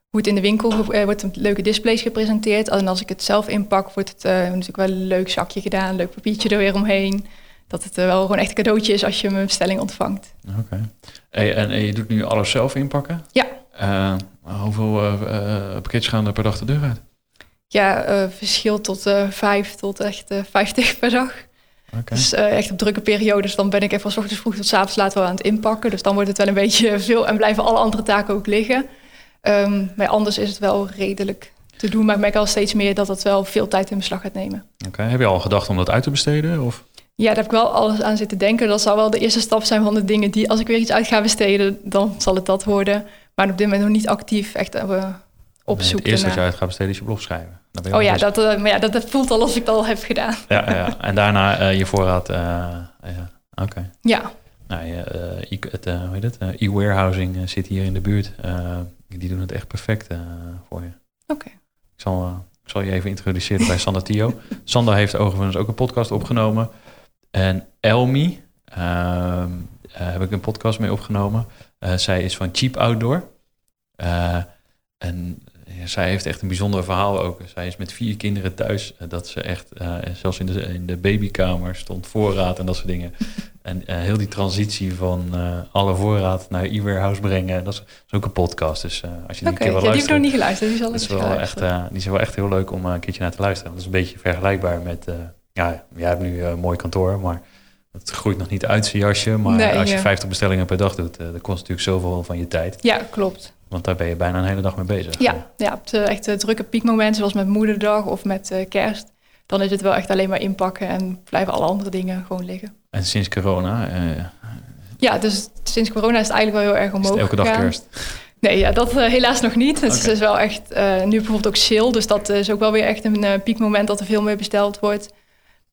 hoe het in de winkel wordt een leuke displays gepresenteerd. En als ik het zelf inpak, wordt het natuurlijk wel een leuk zakje gedaan, een leuk papiertje er weer omheen dat het wel gewoon echt een cadeautje is als je mijn bestelling ontvangt. Oké. Okay. En, en, je doet nu alles zelf inpakken? Ja. Uh, hoeveel uh, pakketjes gaan er per dag de deur uit? Ja, uh, verschilt tot vijf tot echt vijftig per dag. Okay. Dus echt op drukke periodes, dan ben ik even van ochtends vroeg tot s avonds laat wel aan het inpakken. Dus dan wordt het wel een beetje veel en blijven alle andere taken ook liggen. Um, maar anders is het wel redelijk te doen. Maar ik merk al steeds meer dat het wel veel tijd in beslag gaat nemen. Oké, heb je al gedacht om dat uit te besteden? Of? Ja, daar heb ik wel alles aan zitten denken. Dat zal wel de eerste stap zijn van de dingen die, als ik weer iets uit ga besteden, dan zal het dat worden. Maar op dit moment nog niet actief echt uh, op zoek. Het eerste wat je uit gaat besteden is je blog schrijven. oh ja dat, uh, maar ja, dat, dat, voelt al als ik het al heb gedaan. Ja, ja. en daarna uh, je voorraad. ja. Oké. Okay. Ja. Nou, je, het, hoe heet het? E-warehousing zit hier in de buurt. die doen het echt perfect voor je. Oké. Okay. Ik zal, ik zal je even introduceren bij Sander Tio. Sander heeft overigens ook een podcast opgenomen. En Elmi uh, heb ik een podcast mee opgenomen. Uh, zij is van Cheap Outdoor. Uh, en ja, zij heeft echt een bijzonder verhaal ook. Zij is met vier kinderen thuis. dat ze echt, zelfs in de, in de babykamer stond voorraad en dat soort dingen. En heel die transitie van alle voorraad naar e-warehouse brengen. Dat is, ook een podcast. Dus als je die okay, een keer wel ja, die heb ik nog niet geluisterd. Die, zal is wel echt, die is wel echt heel leuk om een keertje naar te luisteren. Dat is een beetje vergelijkbaar met ja, jij hebt nu een mooi kantoor, maar het groeit nog niet uit zijn jasje. Maar als je 50 bestellingen per dag doet, uh, dat kost natuurlijk zoveel van je tijd. Ja, klopt. Want daar ben je bijna een hele dag mee bezig. Ja, ja op de echt drukke piekmomenten, zoals met moederdag of met uh, kerst. Dan is het wel echt alleen maar inpakken en blijven alle andere dingen gewoon liggen. En sinds corona? Uh, ja, dus sinds corona is het eigenlijk wel heel erg omhoog elke dag kerst? Nee, ja, dat helaas nog niet. Het is wel echt nu bijvoorbeeld ook sale. Dus dat is ook wel weer echt een piekmoment dat er veel meer besteld wordt.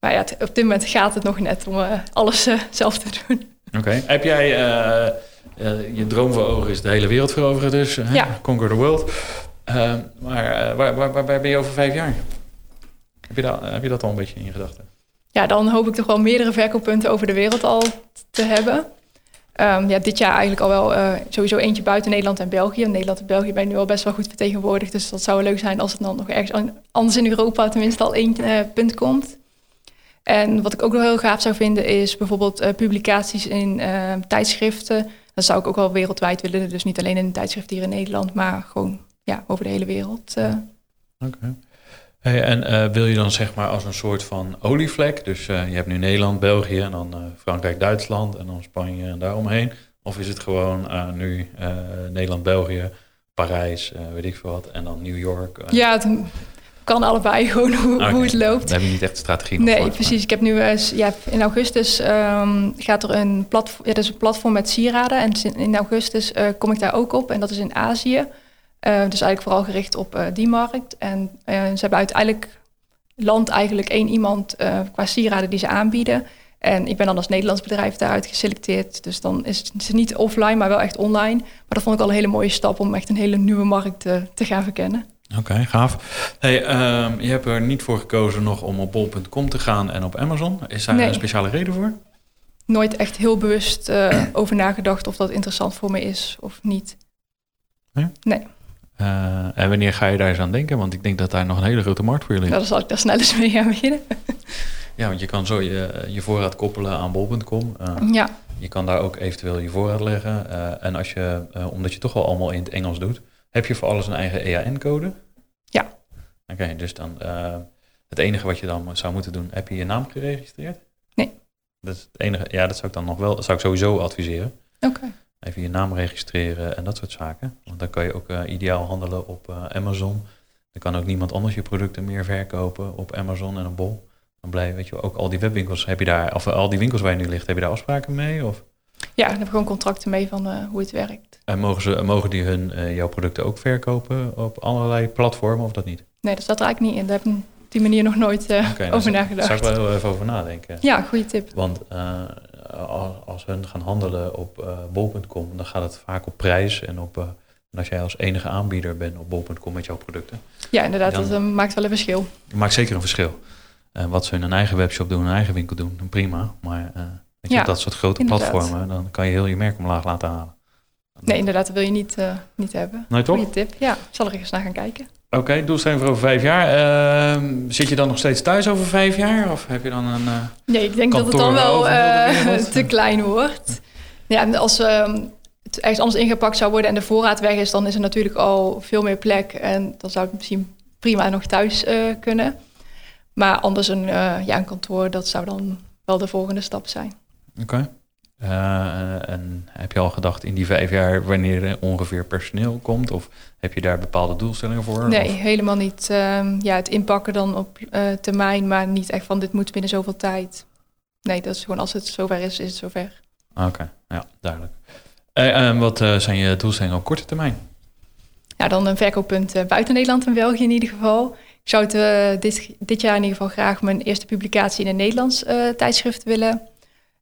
Maar ja, op dit moment gaat het nog net om uh, alles uh, zelf te doen. Oké. Heb jij, uh, je droom voor ogen is de hele wereld veroveren dus. Ja. Conquer the world. maar waar, waar, waar, ben je over vijf jaar? Heb je, dat, heb je dat al een beetje in je gedachten? Ja, dan hoop ik toch wel meerdere verkooppunten over de wereld al te hebben. Um, ja, dit jaar eigenlijk al wel sowieso eentje buiten Nederland en België. Nederland en België ben nu al best wel goed vertegenwoordigd. Dus dat zou leuk zijn als het dan nog ergens anders in Europa tenminste al één punt komt. En wat ik ook nog heel gaaf zou vinden is bijvoorbeeld uh, publicaties in uh, tijdschriften. Dat zou ik ook wel wereldwijd willen. Dus niet alleen in een tijdschrift hier in Nederland, maar gewoon ja, over de hele wereld. Uh. Oké. Hey, en wil je dan zeg maar als een soort van olievlek, dus je hebt nu Nederland, België en dan Frankrijk, Duitsland en dan Spanje en daaromheen. Of is het gewoon nu Nederland, België, Parijs, weet ik veel wat, en dan New York? Ja, het kan allebei gewoon hoe, hoe het loopt. Dan heb je niet echt strategie. Nee, precies. Ik heb nu eens, ja, in augustus um, gaat er een platform, ja, dat is een platform met sieraden. En in augustus uh, kom ik daar ook op. En dat is in Azië. Uh, dus eigenlijk vooral gericht op uh, die markt. En ze hebben uiteindelijk land eigenlijk één iemand qua sieraden die ze aanbieden. En ik ben dan als Nederlands bedrijf daaruit geselecteerd. Dus dan is het niet offline, maar wel echt online. Maar dat vond ik al een hele mooie stap om echt een hele nieuwe markt te gaan verkennen. Oké, gaaf. Hey, um, je hebt er niet voor gekozen nog om op bol.com te gaan en op Amazon. Is daar een speciale reden voor? Nooit echt heel bewust uh, over nagedacht of dat interessant voor me is of niet. Nee? Nee. Uh, en wanneer ga je daar eens aan denken? Want ik denk dat daar nog een hele grote markt voor jullie is. Ja, dan zal ik daar snel eens mee gaan beginnen. ja, want je kan zo je, je voorraad koppelen aan bol.com. Uh, eh, ja. Je kan daar ook eventueel je voorraad leggen. en als je, omdat je toch wel allemaal in het Engels doet heb je voor alles een eigen EAN-code? Ja. Oké, dus dan uh, het enige wat je dan zou moeten doen, heb je je naam geregistreerd? Nee. Dat is het enige, ja, dat zou ik dan nog wel, dat zou ik sowieso adviseren. Oké. Even je naam registreren en dat soort zaken. Want dan kan je ook uh, ideaal handelen op uh, Amazon. Dan kan ook niemand anders je producten meer verkopen op Amazon en op Bol. Dan blijf weet je ook al die webwinkels, heb je daar, of al die winkels waar je nu ligt, heb je daar afspraken mee? Of? Ja, daar hebben we gewoon contracten mee van uh, hoe het werkt. En mogen, ze, mogen die hun, uh, jouw producten ook verkopen op allerlei platformen of dat niet? Nee, dat staat er eigenlijk niet in. Daar heb ik op die manier nog nooit uh, okay, over nagedacht. Daar zou ik wel heel even over nadenken. Ja, goede tip. Want als hun gaan handelen op bol.com, dan gaat het vaak op prijs en op En als jij als enige aanbieder bent op bol.com met jouw producten, Ja, inderdaad, Dan- dat eh, maakt wel een verschil. dat maakt zeker een verschil. Wat ze in een eigen webshop doen, een eigen winkel doen, dan prima. Maar eh, weet je, Ja, dat soort grote inderdaad. platformen, dan kan je heel je merk omlaag laten halen. Nee, inderdaad, dat wil je niet, eh, niet hebben. Nee, toch? Goeie tip. Ja, zal er eens naar gaan kijken. Oké, doelstelling voor over vijf jaar. Ehm, zit je dan nog steeds thuis over vijf jaar? Of heb je dan een... eh, Nee, ik denk dat het dan wel eh, te klein wordt. Ja, en als ehm, het ergens anders ingepakt zou worden en de voorraad weg is, dan is er natuurlijk al veel meer plek. En dan zou het misschien prima nog thuis kunnen. Maar anders een, ja, een kantoor, dat zou dan wel de volgende stap zijn. Oké. Eh, en heb je al gedacht in die vijf jaar wanneer er ongeveer personeel komt? Of heb je daar bepaalde doelstellingen voor? Nee, Of- helemaal niet. Ehm, ja, het inpakken dan op eh, termijn, maar niet echt van dit moet binnen zoveel tijd. Nee, dat is gewoon als het zover is, is het zover. Oké, ja, duidelijk. Eh, en wat eh, zijn je doelstellingen op korte termijn? Ja, dan een verkooppunt buiten Nederland en België in ieder geval. Ik zou het, dit, dit jaar in ieder geval graag mijn eerste publicatie in een Nederlands eh, tijdschrift willen.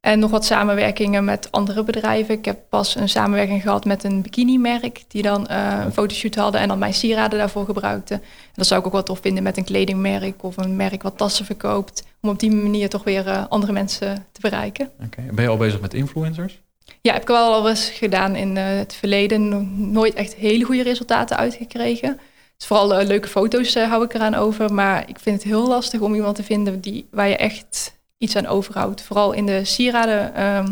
En nog wat samenwerkingen met andere bedrijven. Ik heb pas een samenwerking gehad met een bikini-merk... die dan eh, een fotoshoot hadden en dan mijn sieraden daarvoor gebruikten. En dat zou ik ook wel tof vinden met een kledingmerk... of een merk wat tassen verkoopt... om op die manier toch weer eh, andere mensen te bereiken. Oké. Ben je al bezig met influencers? Ja, heb ik wel al eens gedaan in eh, het verleden. No- Nooit echt hele goede resultaten uitgekregen. Dus vooral leuke foto's hou ik eraan over. Maar ik vind het heel lastig om iemand te vinden die, waar je echt iets aan overhoudt. Vooral in de sieraden ehm,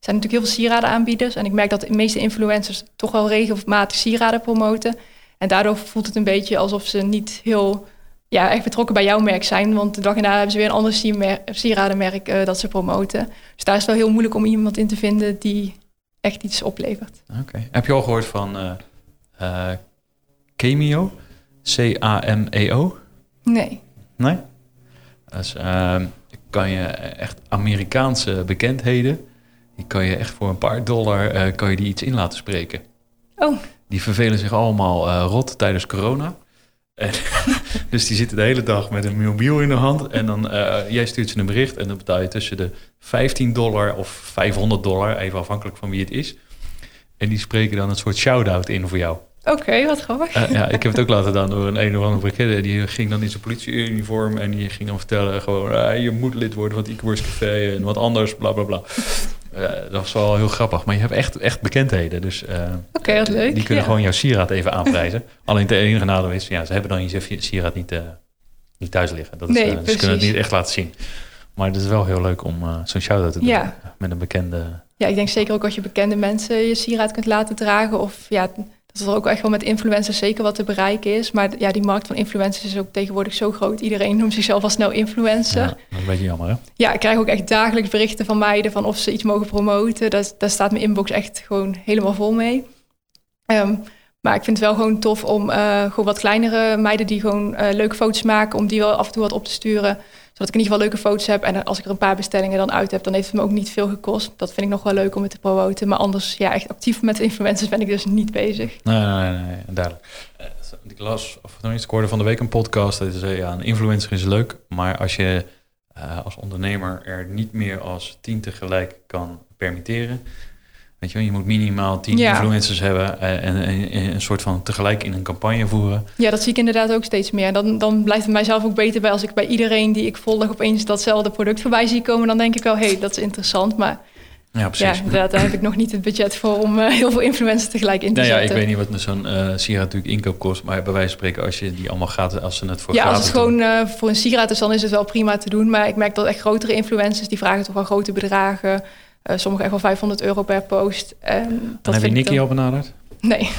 zijn natuurlijk heel veel sieradenaanbieders. En ik merk dat de meeste influencers toch wel regelmatig sieraden promoten. En daardoor voelt het een beetje alsof ze niet heel ja, echt betrokken bij jouw merk zijn. Want de dag erna hebben ze weer een ander sieradenmerk eh, dat ze promoten. Dus daar is het wel heel moeilijk om iemand in te vinden die echt iets oplevert. Oké. Heb je al gehoord van eh, Cameo? C-A-M-E-O? Nee. Nee? Dus ehm, kan je echt Amerikaanse bekendheden, die kan je echt voor een paar dollar eh, kan je die iets in laten spreken. Oh. Die vervelen zich allemaal eh, rot tijdens corona. En, dus die zitten de hele dag met een mobiel in de hand. En dan, eh, jij stuurt ze een bericht en dan betaal je tussen de 15 dollar of 500 dollar, even afhankelijk van wie het is. En die spreken dan een soort shout-out in voor jou. Oké, wat grappig. Eh, ja, ik heb het ook laten gedaan door een een of andere bekende. Die ging dan in zijn politieuniform en die ging dan vertellen gewoon... ah, je moet lid worden van het e-commerce café en wat anders, bla bla bla. Eh, dat was wel heel grappig. Maar je hebt echt, echt bekendheden. Dus eh, Oké, wat leuk. die kunnen ja. gewoon jouw sieraad even aanprijzen. Alleen het enige nadeel is, ja, ze hebben dan je sieraad niet, niet thuis liggen. Dat is, Nee, ze kunnen het niet echt laten zien. Maar het is wel heel leuk om zo'n shout-out te doen Ja. met een bekende... Ja, ik denk zeker ook als je bekende mensen je sieraad kunt laten dragen. Of ja, dat er ook echt wel met influencers zeker wat te bereiken is. Maar ja, die markt van influencers is ook tegenwoordig zo groot. Iedereen noemt zichzelf al snel influencer. Ja, Ja. dat is een beetje jammer, hè? ik krijg ook echt dagelijks berichten van meiden van of ze iets mogen promoten. Daar, daar staat mijn inbox echt gewoon helemaal vol mee. Ehm, maar ik vind het wel gewoon tof om eh, gewoon wat kleinere meiden die gewoon eh, leuke foto's maken, om die wel af en toe wat op te sturen. Zodat ik in ieder geval leuke foto's heb. En als ik er een paar bestellingen dan uit heb, dan heeft het me ook niet veel gekost. Dat vind ik nog wel leuk om het te promoten. Maar anders, ja, echt actief met influencers ben ik dus niet bezig. Nee, nee, nee, nee, duidelijk. Eh, Ik las, of nog iets, ik hoorde van de week een podcast. Dat is, ja, een influencer is leuk, maar als je eh, als ondernemer er niet meer als tien tegelijk kan permitteren. Weet je wel, je moet minimaal tien Ja. influencers hebben eh, en, en- en een soort van tegelijk in een campagne voeren. Ja, dat zie ik inderdaad ook steeds meer. Dan, dan blijft het mijzelf ook beter bij als ik bij iedereen die ik volg opeens datzelfde product voorbij zie komen. Dan denk ik wel, hé, hey, dat is interessant. Maar Ja, ja, precies. inderdaad, daar heb ik nog niet het budget voor om eh, heel veel influencers tegelijk in te Nou ja, ik zetten. weet niet wat zo'n sieraad natuurlijk inkoop kost, maar bij wijze van spreken, als je die allemaal gaat, als ze het voor Ja, als het gewoon voor een sieraad is, dan is het wel prima te doen. Maar ik merk dat echt grotere influencers, die vragen toch wel grote bedragen. Eh sommigen echt wel 500 euro per post. En. Dan dat heb je Nicky dan- al benaderd? Nee.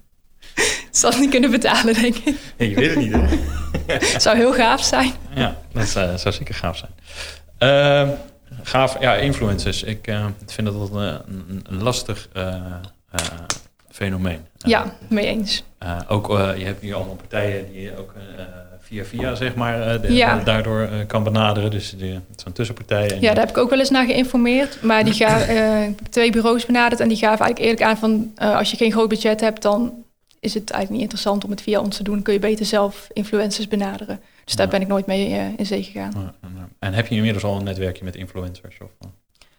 zal het niet kunnen betalen, denk ik. je weet het niet, hè? Zou heel gaaf zijn. Ja, dat zou zeker gaaf zijn. Ehm, gaaf, ja, influencers. Ik eh, vind dat een, een, lastig eh, eh, fenomeen. Ja, mee eens. eh, ook, eh, je hebt nu allemaal partijen die je ook eh, via via, zeg maar, eh, de- Ja. daardoor eh, kan benaderen. Dus die- zo'n tussenpartij. En Ja, daar heb ik ook wel eens naar geïnformeerd. Maar die gaan eh, twee bureaus benaderd en die gaven eigenlijk eerlijk aan van als je geen groot budget hebt, dan is het eigenlijk niet interessant om het via ons te doen. Kun je beter zelf influencers benaderen. Dus daar Ja. ben ik nooit mee in zee gegaan. Ja, en, en heb je inmiddels al een netwerkje met influencers? Of,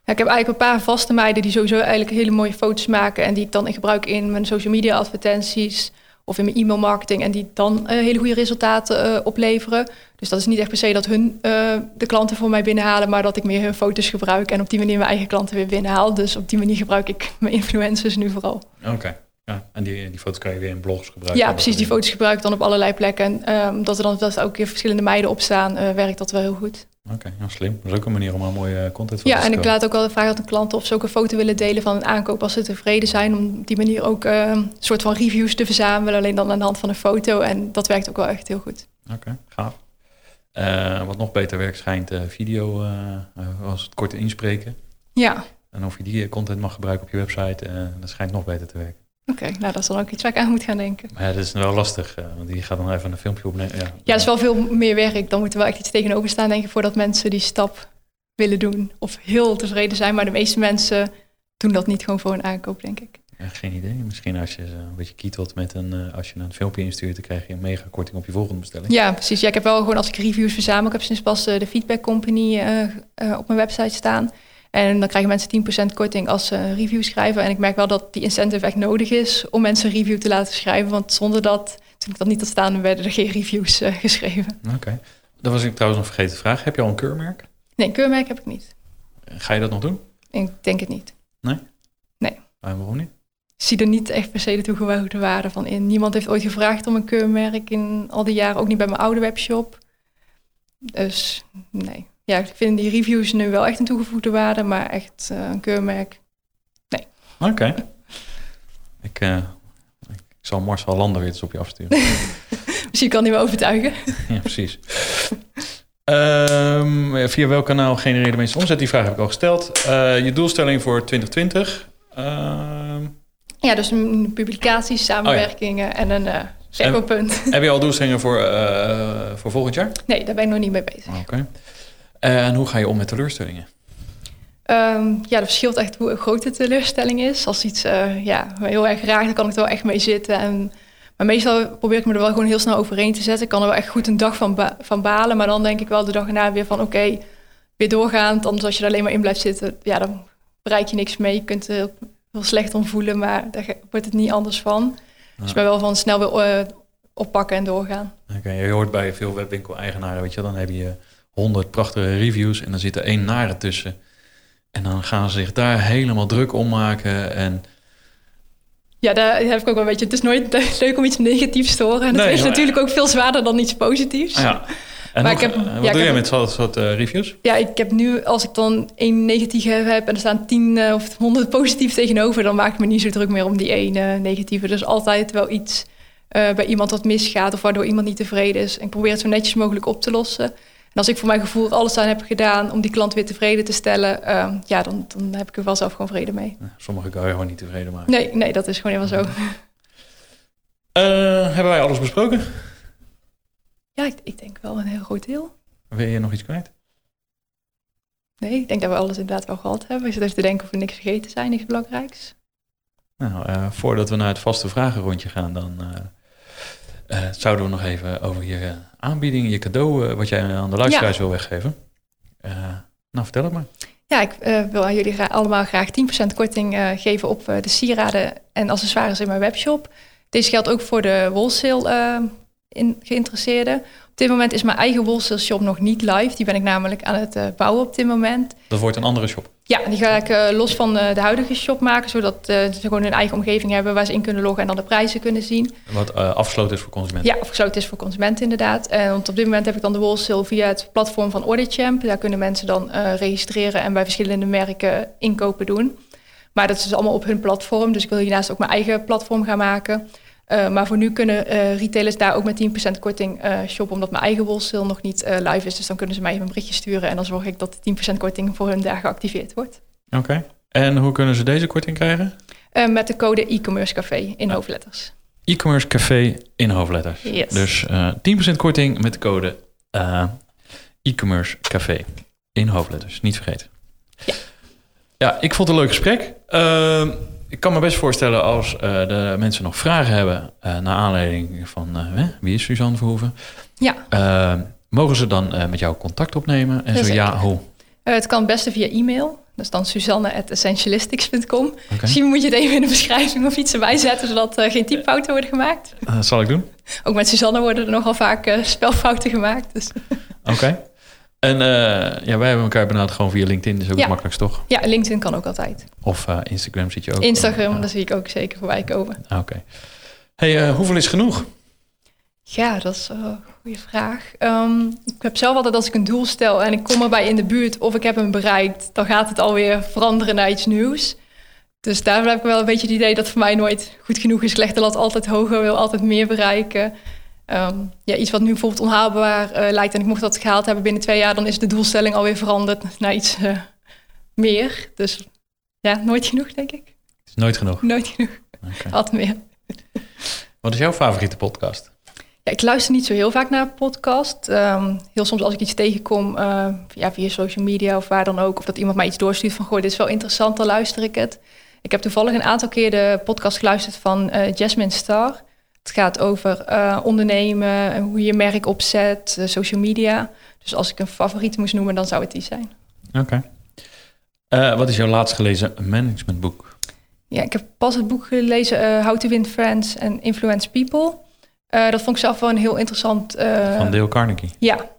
ik heb eigenlijk een paar vaste meiden die sowieso eigenlijk hele mooie foto's maken en die ik dan gebruik in mijn social media advertenties of in mijn e-mail marketing en die dan eh, hele goede resultaten uh, opleveren. Dus dat is niet echt per se dat hun uh, de klanten voor mij binnenhalen, maar dat ik meer hun foto's gebruik en op die manier mijn eigen klanten weer binnenhaal. Dus op die manier gebruik ik mijn influencers nu vooral. Oké. Ja, en die, die foto's kan je weer in blogs gebruiken? Ja, precies. Die foto's gebruik ik dan op allerlei plekken. En um, dat er dan dat er ook weer verschillende meiden op staan, werkt dat wel heel goed. Oké, okay, slim. Dat is ook een manier om een mooie content te Ja, en ik laat ook wel vragen aan de klanten of ze ook een foto willen delen van een aankoop als ze tevreden zijn. Om op die manier ook uh, een soort van reviews te verzamelen, alleen dan aan de hand van een foto. En dat werkt ook wel echt heel goed. Oké, okay, gaaf. Uh, wat nog beter werkt schijnt uh, video, als het kort inspreken. Ja. En of je die content mag gebruiken op je website, dat schijnt nog beter te werken. Oké, okay, nou dat is dan ook iets waar ik aan moet gaan denken. Maar ja, dat is wel lastig, uh, want die gaat dan even een filmpje opnemen. Ja, ja, het is wel veel meer werk. Dan moet er wel echt iets tegenover staan, denk ik, voordat mensen die stap willen doen. Of heel tevreden zijn, maar de meeste mensen doen dat niet gewoon voor een aankoop, denk ik. Ja, geen idee. Misschien als je een beetje kietelt met een, uh, als je een filmpje instuurt, dan krijg je een mega korting op je volgende bestelling. Ja, precies. Ja, ik heb wel gewoon als ik reviews verzamel, ik heb sinds pas uh, de Feedback Company op mijn website staan. En dan krijgen mensen 10% korting als ze een review schrijven. En ik merk wel dat die incentive echt nodig is om mensen een review te laten schrijven. Want zonder dat, toen ik dat niet had staan, werden er geen reviews uh, geschreven. Oké. Okay. Dat was ik trouwens nog vergeten te vragen. Heb je al een keurmerk? Nee, een keurmerk heb ik niet. Ga je dat nog doen? Ik denk het niet. Nee? Nee. En waarom niet? Ik zie er niet echt per se de toegevoegde waarde van in. Niemand heeft ooit gevraagd om een keurmerk in al die jaren. Ook niet bij mijn oude webshop. Dus nee ja, ik vind die reviews nu wel echt een toegevoegde waarde, maar echt uh, een keurmerk, nee. Oké. Okay. Ik, uh, ik zal Marcel Lander weer eens op je afsturen. Misschien kan hij me overtuigen. ja, precies. Um, via welk kanaal genereer de meeste omzet? Die vraag heb ik al gesteld. Uh, je doelstelling voor 2020? Um... Ja, dus publicaties, samenwerkingen oh, ja. en een verkooppunt. Heb je al doelstellingen voor, voor volgend jaar? Nee, daar ben ik nog niet mee bezig. Oké. Okay. En hoe ga je om met teleurstellingen? Um, ja, dat verschilt echt hoe groot de teleurstelling is. Als iets uh, ja, heel erg raakt, dan kan ik er wel echt mee zitten. En, maar meestal probeer ik me er wel gewoon heel snel overheen te zetten. Ik kan er wel echt goed een dag van, ba van balen. Maar dan denk ik wel de dag erna weer van oké, okay, weer doorgaan. Anders als je er alleen maar in blijft zitten, ja, dan bereik je niks mee. Je kunt er heel, heel slecht om voelen, maar daar wordt het niet anders van. Ja. Dus ik ben wel van snel weer uh, oppakken en doorgaan. Oké, okay, je hoort bij veel webwinkel-eigenaren, weet je, dan heb je honderd prachtige reviews en dan zit er één nare tussen. En dan gaan ze zich daar helemaal druk om maken en... Ja, daar heb ik ook wel een beetje. Het is nooit leuk om iets negatiefs te horen. En het is natuurlijk ook veel zwaarder dan iets positiefs. Ja. En maar nog, ik heb, wat ja, doe je met zo'n soort uh, reviews? Ja, ik heb nu, als ik dan één negatieve heb en er staan tien uh, of honderd positief tegenover, dan maak ik me niet zo druk meer om die ene negatieve. Dus altijd wel iets uh, bij iemand wat misgaat of waardoor iemand niet tevreden is. En ik probeer het zo netjes mogelijk op te lossen. En als ik voor mijn gevoel alles aan heb gedaan om die klant weer tevreden te stellen, uh, ja, dan, dan heb ik er wel zelf gewoon vrede mee. Sommige kan je gewoon niet tevreden maken. Nee, nee dat is gewoon helemaal zo. Uh, hebben wij alles besproken? Ja, ik, ik, denk wel een heel groot deel. Wil je nog iets kwijt? Nee, ik denk dat we alles inderdaad wel gehad hebben. Ik zit even te denken of we niks vergeten zijn, niks belangrijks. Nou, uh, voordat we naar het vaste vragenrondje gaan, dan zouden we nog even over je aanbieding, je cadeau, uh, wat jij aan de luisteraars ja. wil weggeven. nou, vertel het maar. Ja, ik wil aan jullie allemaal graag 10% korting geven op de sieraden en accessoires in mijn webshop. Deze geldt ook voor de wholesale in geïnteresseerden. Op dit moment is mijn eigen wholesale shop nog niet live. Die ben ik namelijk aan het bouwen op dit moment. Dat wordt een andere shop? Ja, die ga ik uh, los van uh, de huidige shop maken. Zodat ze gewoon een eigen omgeving hebben waar ze in kunnen loggen en dan de prijzen kunnen zien. Wat afgesloten is voor consumenten? Ja, afgesloten is voor consumenten inderdaad. want op dit moment heb ik dan de wholesale via het platform van OrderChamp. Daar kunnen mensen dan registreren en bij verschillende merken inkopen doen. Maar dat is dus allemaal op hun platform. Dus ik wil hiernaast ook mijn eigen platform gaan maken. Uh, maar voor nu kunnen uh, retailers daar ook met 10% korting uh, shoppen, omdat mijn eigen wholesale nog niet live is. Dus dan kunnen ze mij even een berichtje sturen en dan zorg ik dat de 10% korting voor hun daar geactiveerd wordt. Oké. Okay. En hoe kunnen ze deze korting krijgen? met de code e-commerce café in hoofdletters. E-commerce café in hoofdletters. Yes. Dus 10% korting met de code e-commerce café in hoofdletters. Niet vergeten. Ja. Ja, ik vond het een leuk gesprek. Ik kan me best voorstellen als uh, de mensen nog vragen hebben uh, naar aanleiding van uh, wie is Suzanne Verhoeven? Ja. mogen ze dan met jou contact opnemen? En zo ja, hoe? het kan het beste via e-mail. Dat is dan suzanne.essentialistics.com. Misschien moet je het even in de beschrijving of iets erbij zetten... zodat er geen typfouten worden gemaakt. Eh, dat zal ik doen. Ook met Suzanne worden er nogal vaak eh, spelfouten gemaakt. Dus Oké. En eh, ja, wij hebben elkaar benaderd gewoon via LinkedIn. Dat is ook Ja. het makkelijkst, toch? ja, LinkedIn kan ook altijd. Of eh, Instagram zit je ook. Instagram, Ja. daar zie ik ook zeker voorbij komen. Ah, Oké. Hey, eh, hoeveel is genoeg? Ja, dat is een goede vraag. Ehm, ik heb zelf altijd als ik een doel stel en ik kom erbij in de buurt of ik heb hem bereikt, dan gaat het alweer veranderen naar iets nieuws. Dus daar heb ik wel een beetje het idee dat voor mij nooit goed genoeg is. Ik leg de lat altijd hoger, wil altijd meer bereiken. Ehm, ja, iets wat nu bijvoorbeeld onhaalbaar eh, lijkt en ik mocht dat gehaald hebben binnen twee jaar, dan is de doelstelling alweer veranderd naar iets eh, meer. Dus ja, nooit genoeg, denk ik. Is nooit genoeg. Nooit genoeg, Oké. altijd meer. Wat is jouw favoriete podcast? Ja, ik luister niet zo heel vaak naar podcast. Ehm, heel soms als ik iets tegenkom eh, ja, via social media of waar dan ook... of dat iemand mij iets doorstuurt van... goh, dit is wel interessant, dan luister ik het. Ik heb toevallig een aantal keer de podcast geluisterd van Jasmine Star. Het gaat over eh, ondernemen, en hoe je je merk opzet, eh, social media. Dus als ik een favoriet moest noemen, dan zou het die zijn. Oké. Eh, wat is jouw laatst gelezen managementboek? Ja, ik heb pas het boek gelezen How to Win Friends and Influence People. Dat vond ik zelf wel een heel interessant... Van Dale Carnegie. Ja.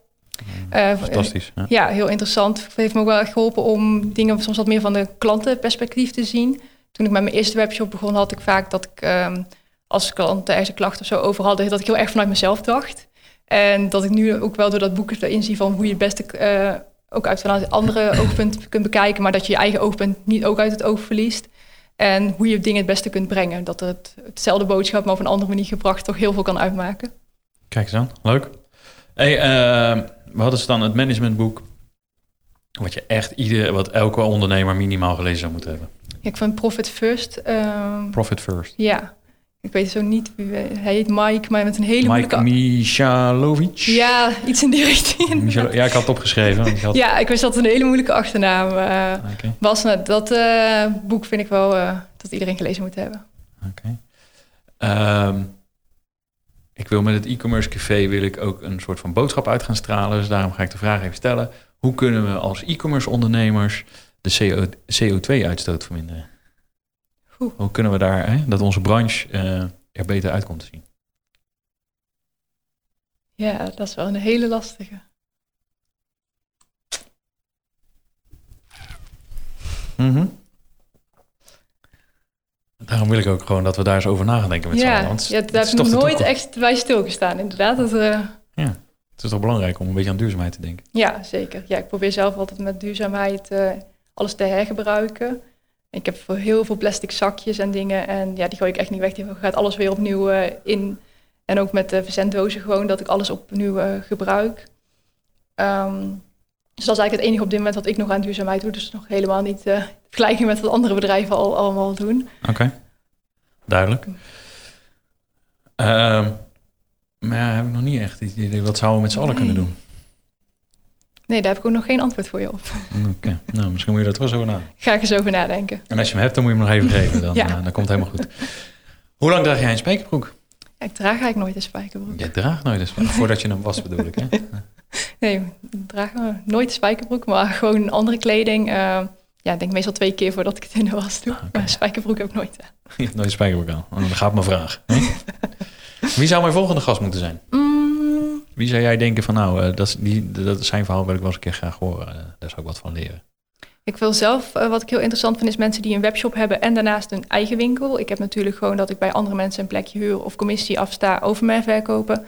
Eh, Fantastisch. Ja. Ja, heel interessant. Het heeft me ook wel echt geholpen om dingen soms wat meer van de klantenperspectief te zien. Toen ik met mijn eerste webshop begon, had ik vaak dat ik ehm, als klanten ergens een klacht of zo over hadden, dat ik heel erg vanuit mezelf dacht. En dat ik nu ook wel door dat boek erin zie van hoe je het beste eh, ook uit vanuit andere oogpunt kunt bekijken, maar dat je je eigen oogpunt niet ook uit het oog verliest. En hoe je dingen het beste kunt brengen. Dat het hetzelfde boodschap, maar op een andere manier gebracht, toch heel veel kan uitmaken. Kijk eens aan. Leuk. Hey, eh, wat is dan het managementboek wat je echt ieder, wat elke ondernemer minimaal gelezen zou moeten hebben? Ja, ik vind Profit First. ehm, Profit First. Ja, ik weet zo niet hij heet Mike, maar met een hele Mike. Michalovic. Ja, iets in die richting. Michalo- ja, ik had het opgeschreven. Ik had... Ja, ik wist dat het een hele moeilijke achternaam Oké. was. Nou, dat eh, boek vind ik wel eh, dat iedereen gelezen moet hebben. Oké. Ehm, ik wil met het e-commerce café wil ik ook een soort van boodschap uit gaan stralen. Dus daarom ga ik de vraag even stellen. Hoe kunnen we als e-commerce ondernemers de CO, CO2-uitstoot verminderen? Hoe kunnen we daar, hè, dat onze branche eh, er beter uit komt te zien? Ja, dat is wel een hele lastige. Mhm. Daarom wil ik ook gewoon dat we daar eens over na gaan denken met z'n allen. Ja, ja, daar heb ik nooit echt bij stilgestaan, inderdaad. Dat, eh, Het is toch belangrijk om een beetje aan duurzaamheid te denken. ja, zeker. Ja, ik probeer zelf altijd met duurzaamheid eh, alles te hergebruiken. Ik heb voor heel veel plastic zakjes en dingen. En ja, die gooi ik echt niet weg. Die gaat alles weer opnieuw eh, in. En ook met de verzenddozen gewoon, dat ik alles opnieuw eh, gebruik. Ehm, dus dat is eigenlijk het enige op dit moment wat ik nog aan duurzaamheid doe. Dus nog helemaal niet eh vergelijking met wat andere bedrijven al allemaal doen. Oké, duidelijk. Ehm, maar ja, heb ik nog niet echt het idee. Wat zouden we met z'n allen kunnen doen? Nee, daar heb ik ook nog geen antwoord voor je op. Oké, nou, misschien moet je daar toch eens over na. Ga ik eens over nadenken. En als je hem hebt, dan moet je hem nog even geven. Dan, Ja. eh, dan komt het helemaal goed. Hoe lang draag jij een spijkerbroek? Ja, ik draag eigenlijk nooit een spijkerbroek. Je draagt nooit een spijkerbroek. Voordat je hem was, bedoel ik. Hè? Nee, ik draag nooit een spijkerbroek, maar gewoon andere kleding. eh, ja, ik denk meestal twee keer voordat ik het in de was doe. Ah. Maar een spijkerbroek heb ik nooit aan. Je hebt nooit een spijkerbroek aan. Oh, Dan gaat mijn vraag. Wie zou mijn volgende gast moeten zijn? Mm, Wie zou jij denken van nou, eh, dat, is die, dat zijn verhaal wil ik wel eens een keer graag horen. Eh, daar zou ik wat van leren. ik wil zelf, eh, wat ik heel interessant vind, is mensen die een webshop hebben en daarnaast een eigen winkel. Ik heb natuurlijk gewoon dat ik bij andere mensen een plekje huur of commissie afsta over mijn verkopen.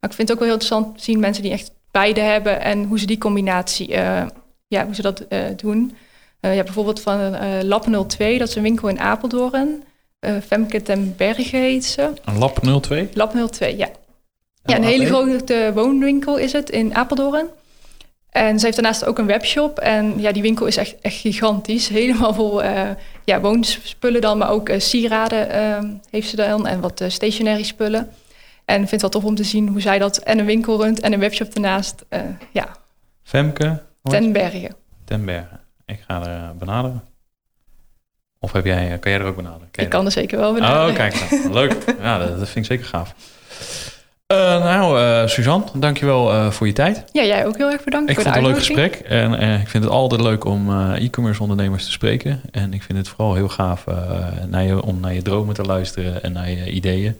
Maar ik vind het ook wel heel interessant te zien mensen die echt beide hebben en hoe ze die combinatie, eh, ja, hoe ze dat eh, doen. Eh, je hebt bijvoorbeeld van eh Lab 02, dat is een winkel in Apeldoorn. Eh Femke ten Berge heet ze. Een lab 02? Lab 02, ja. Ja, een hele grote woonwinkel is het in Apeldoorn. En ze heeft daarnaast ook een webshop. En ja, die winkel is echt, echt gigantisch. Helemaal vol eh, ja, woonspullen dan, maar ook eh, sieraden eh, heeft ze dan. En wat eh, stationary spullen. En ik vind het wel tof om te zien hoe zij dat en een winkel runt en een webshop daarnaast. ja, Femke? Ten berge. Ten Berge. Ik ga er benaderen. Of heb jij, kan jij er ook benaderen? Ik kan er zeker wel benaderen. Oh, kijk dan. Leuk. Ja, dat, dat vind ik zeker gaaf. Uh, nou, uh, Suzanne, dankjewel uh, voor je tijd. Ja, jij ook heel erg bedankt ik voor vond het een leuk gesprek. En ik vind het altijd leuk om e-commerce ondernemers te spreken. En ik vind het vooral heel gaaf naar je, om naar je dromen te luisteren en naar je ideeën.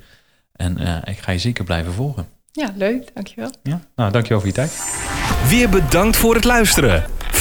En ik ga je zeker blijven volgen. Ja, leuk. Dankjewel. Ja, nou, dankjewel voor je tijd. Weer bedankt voor het luisteren.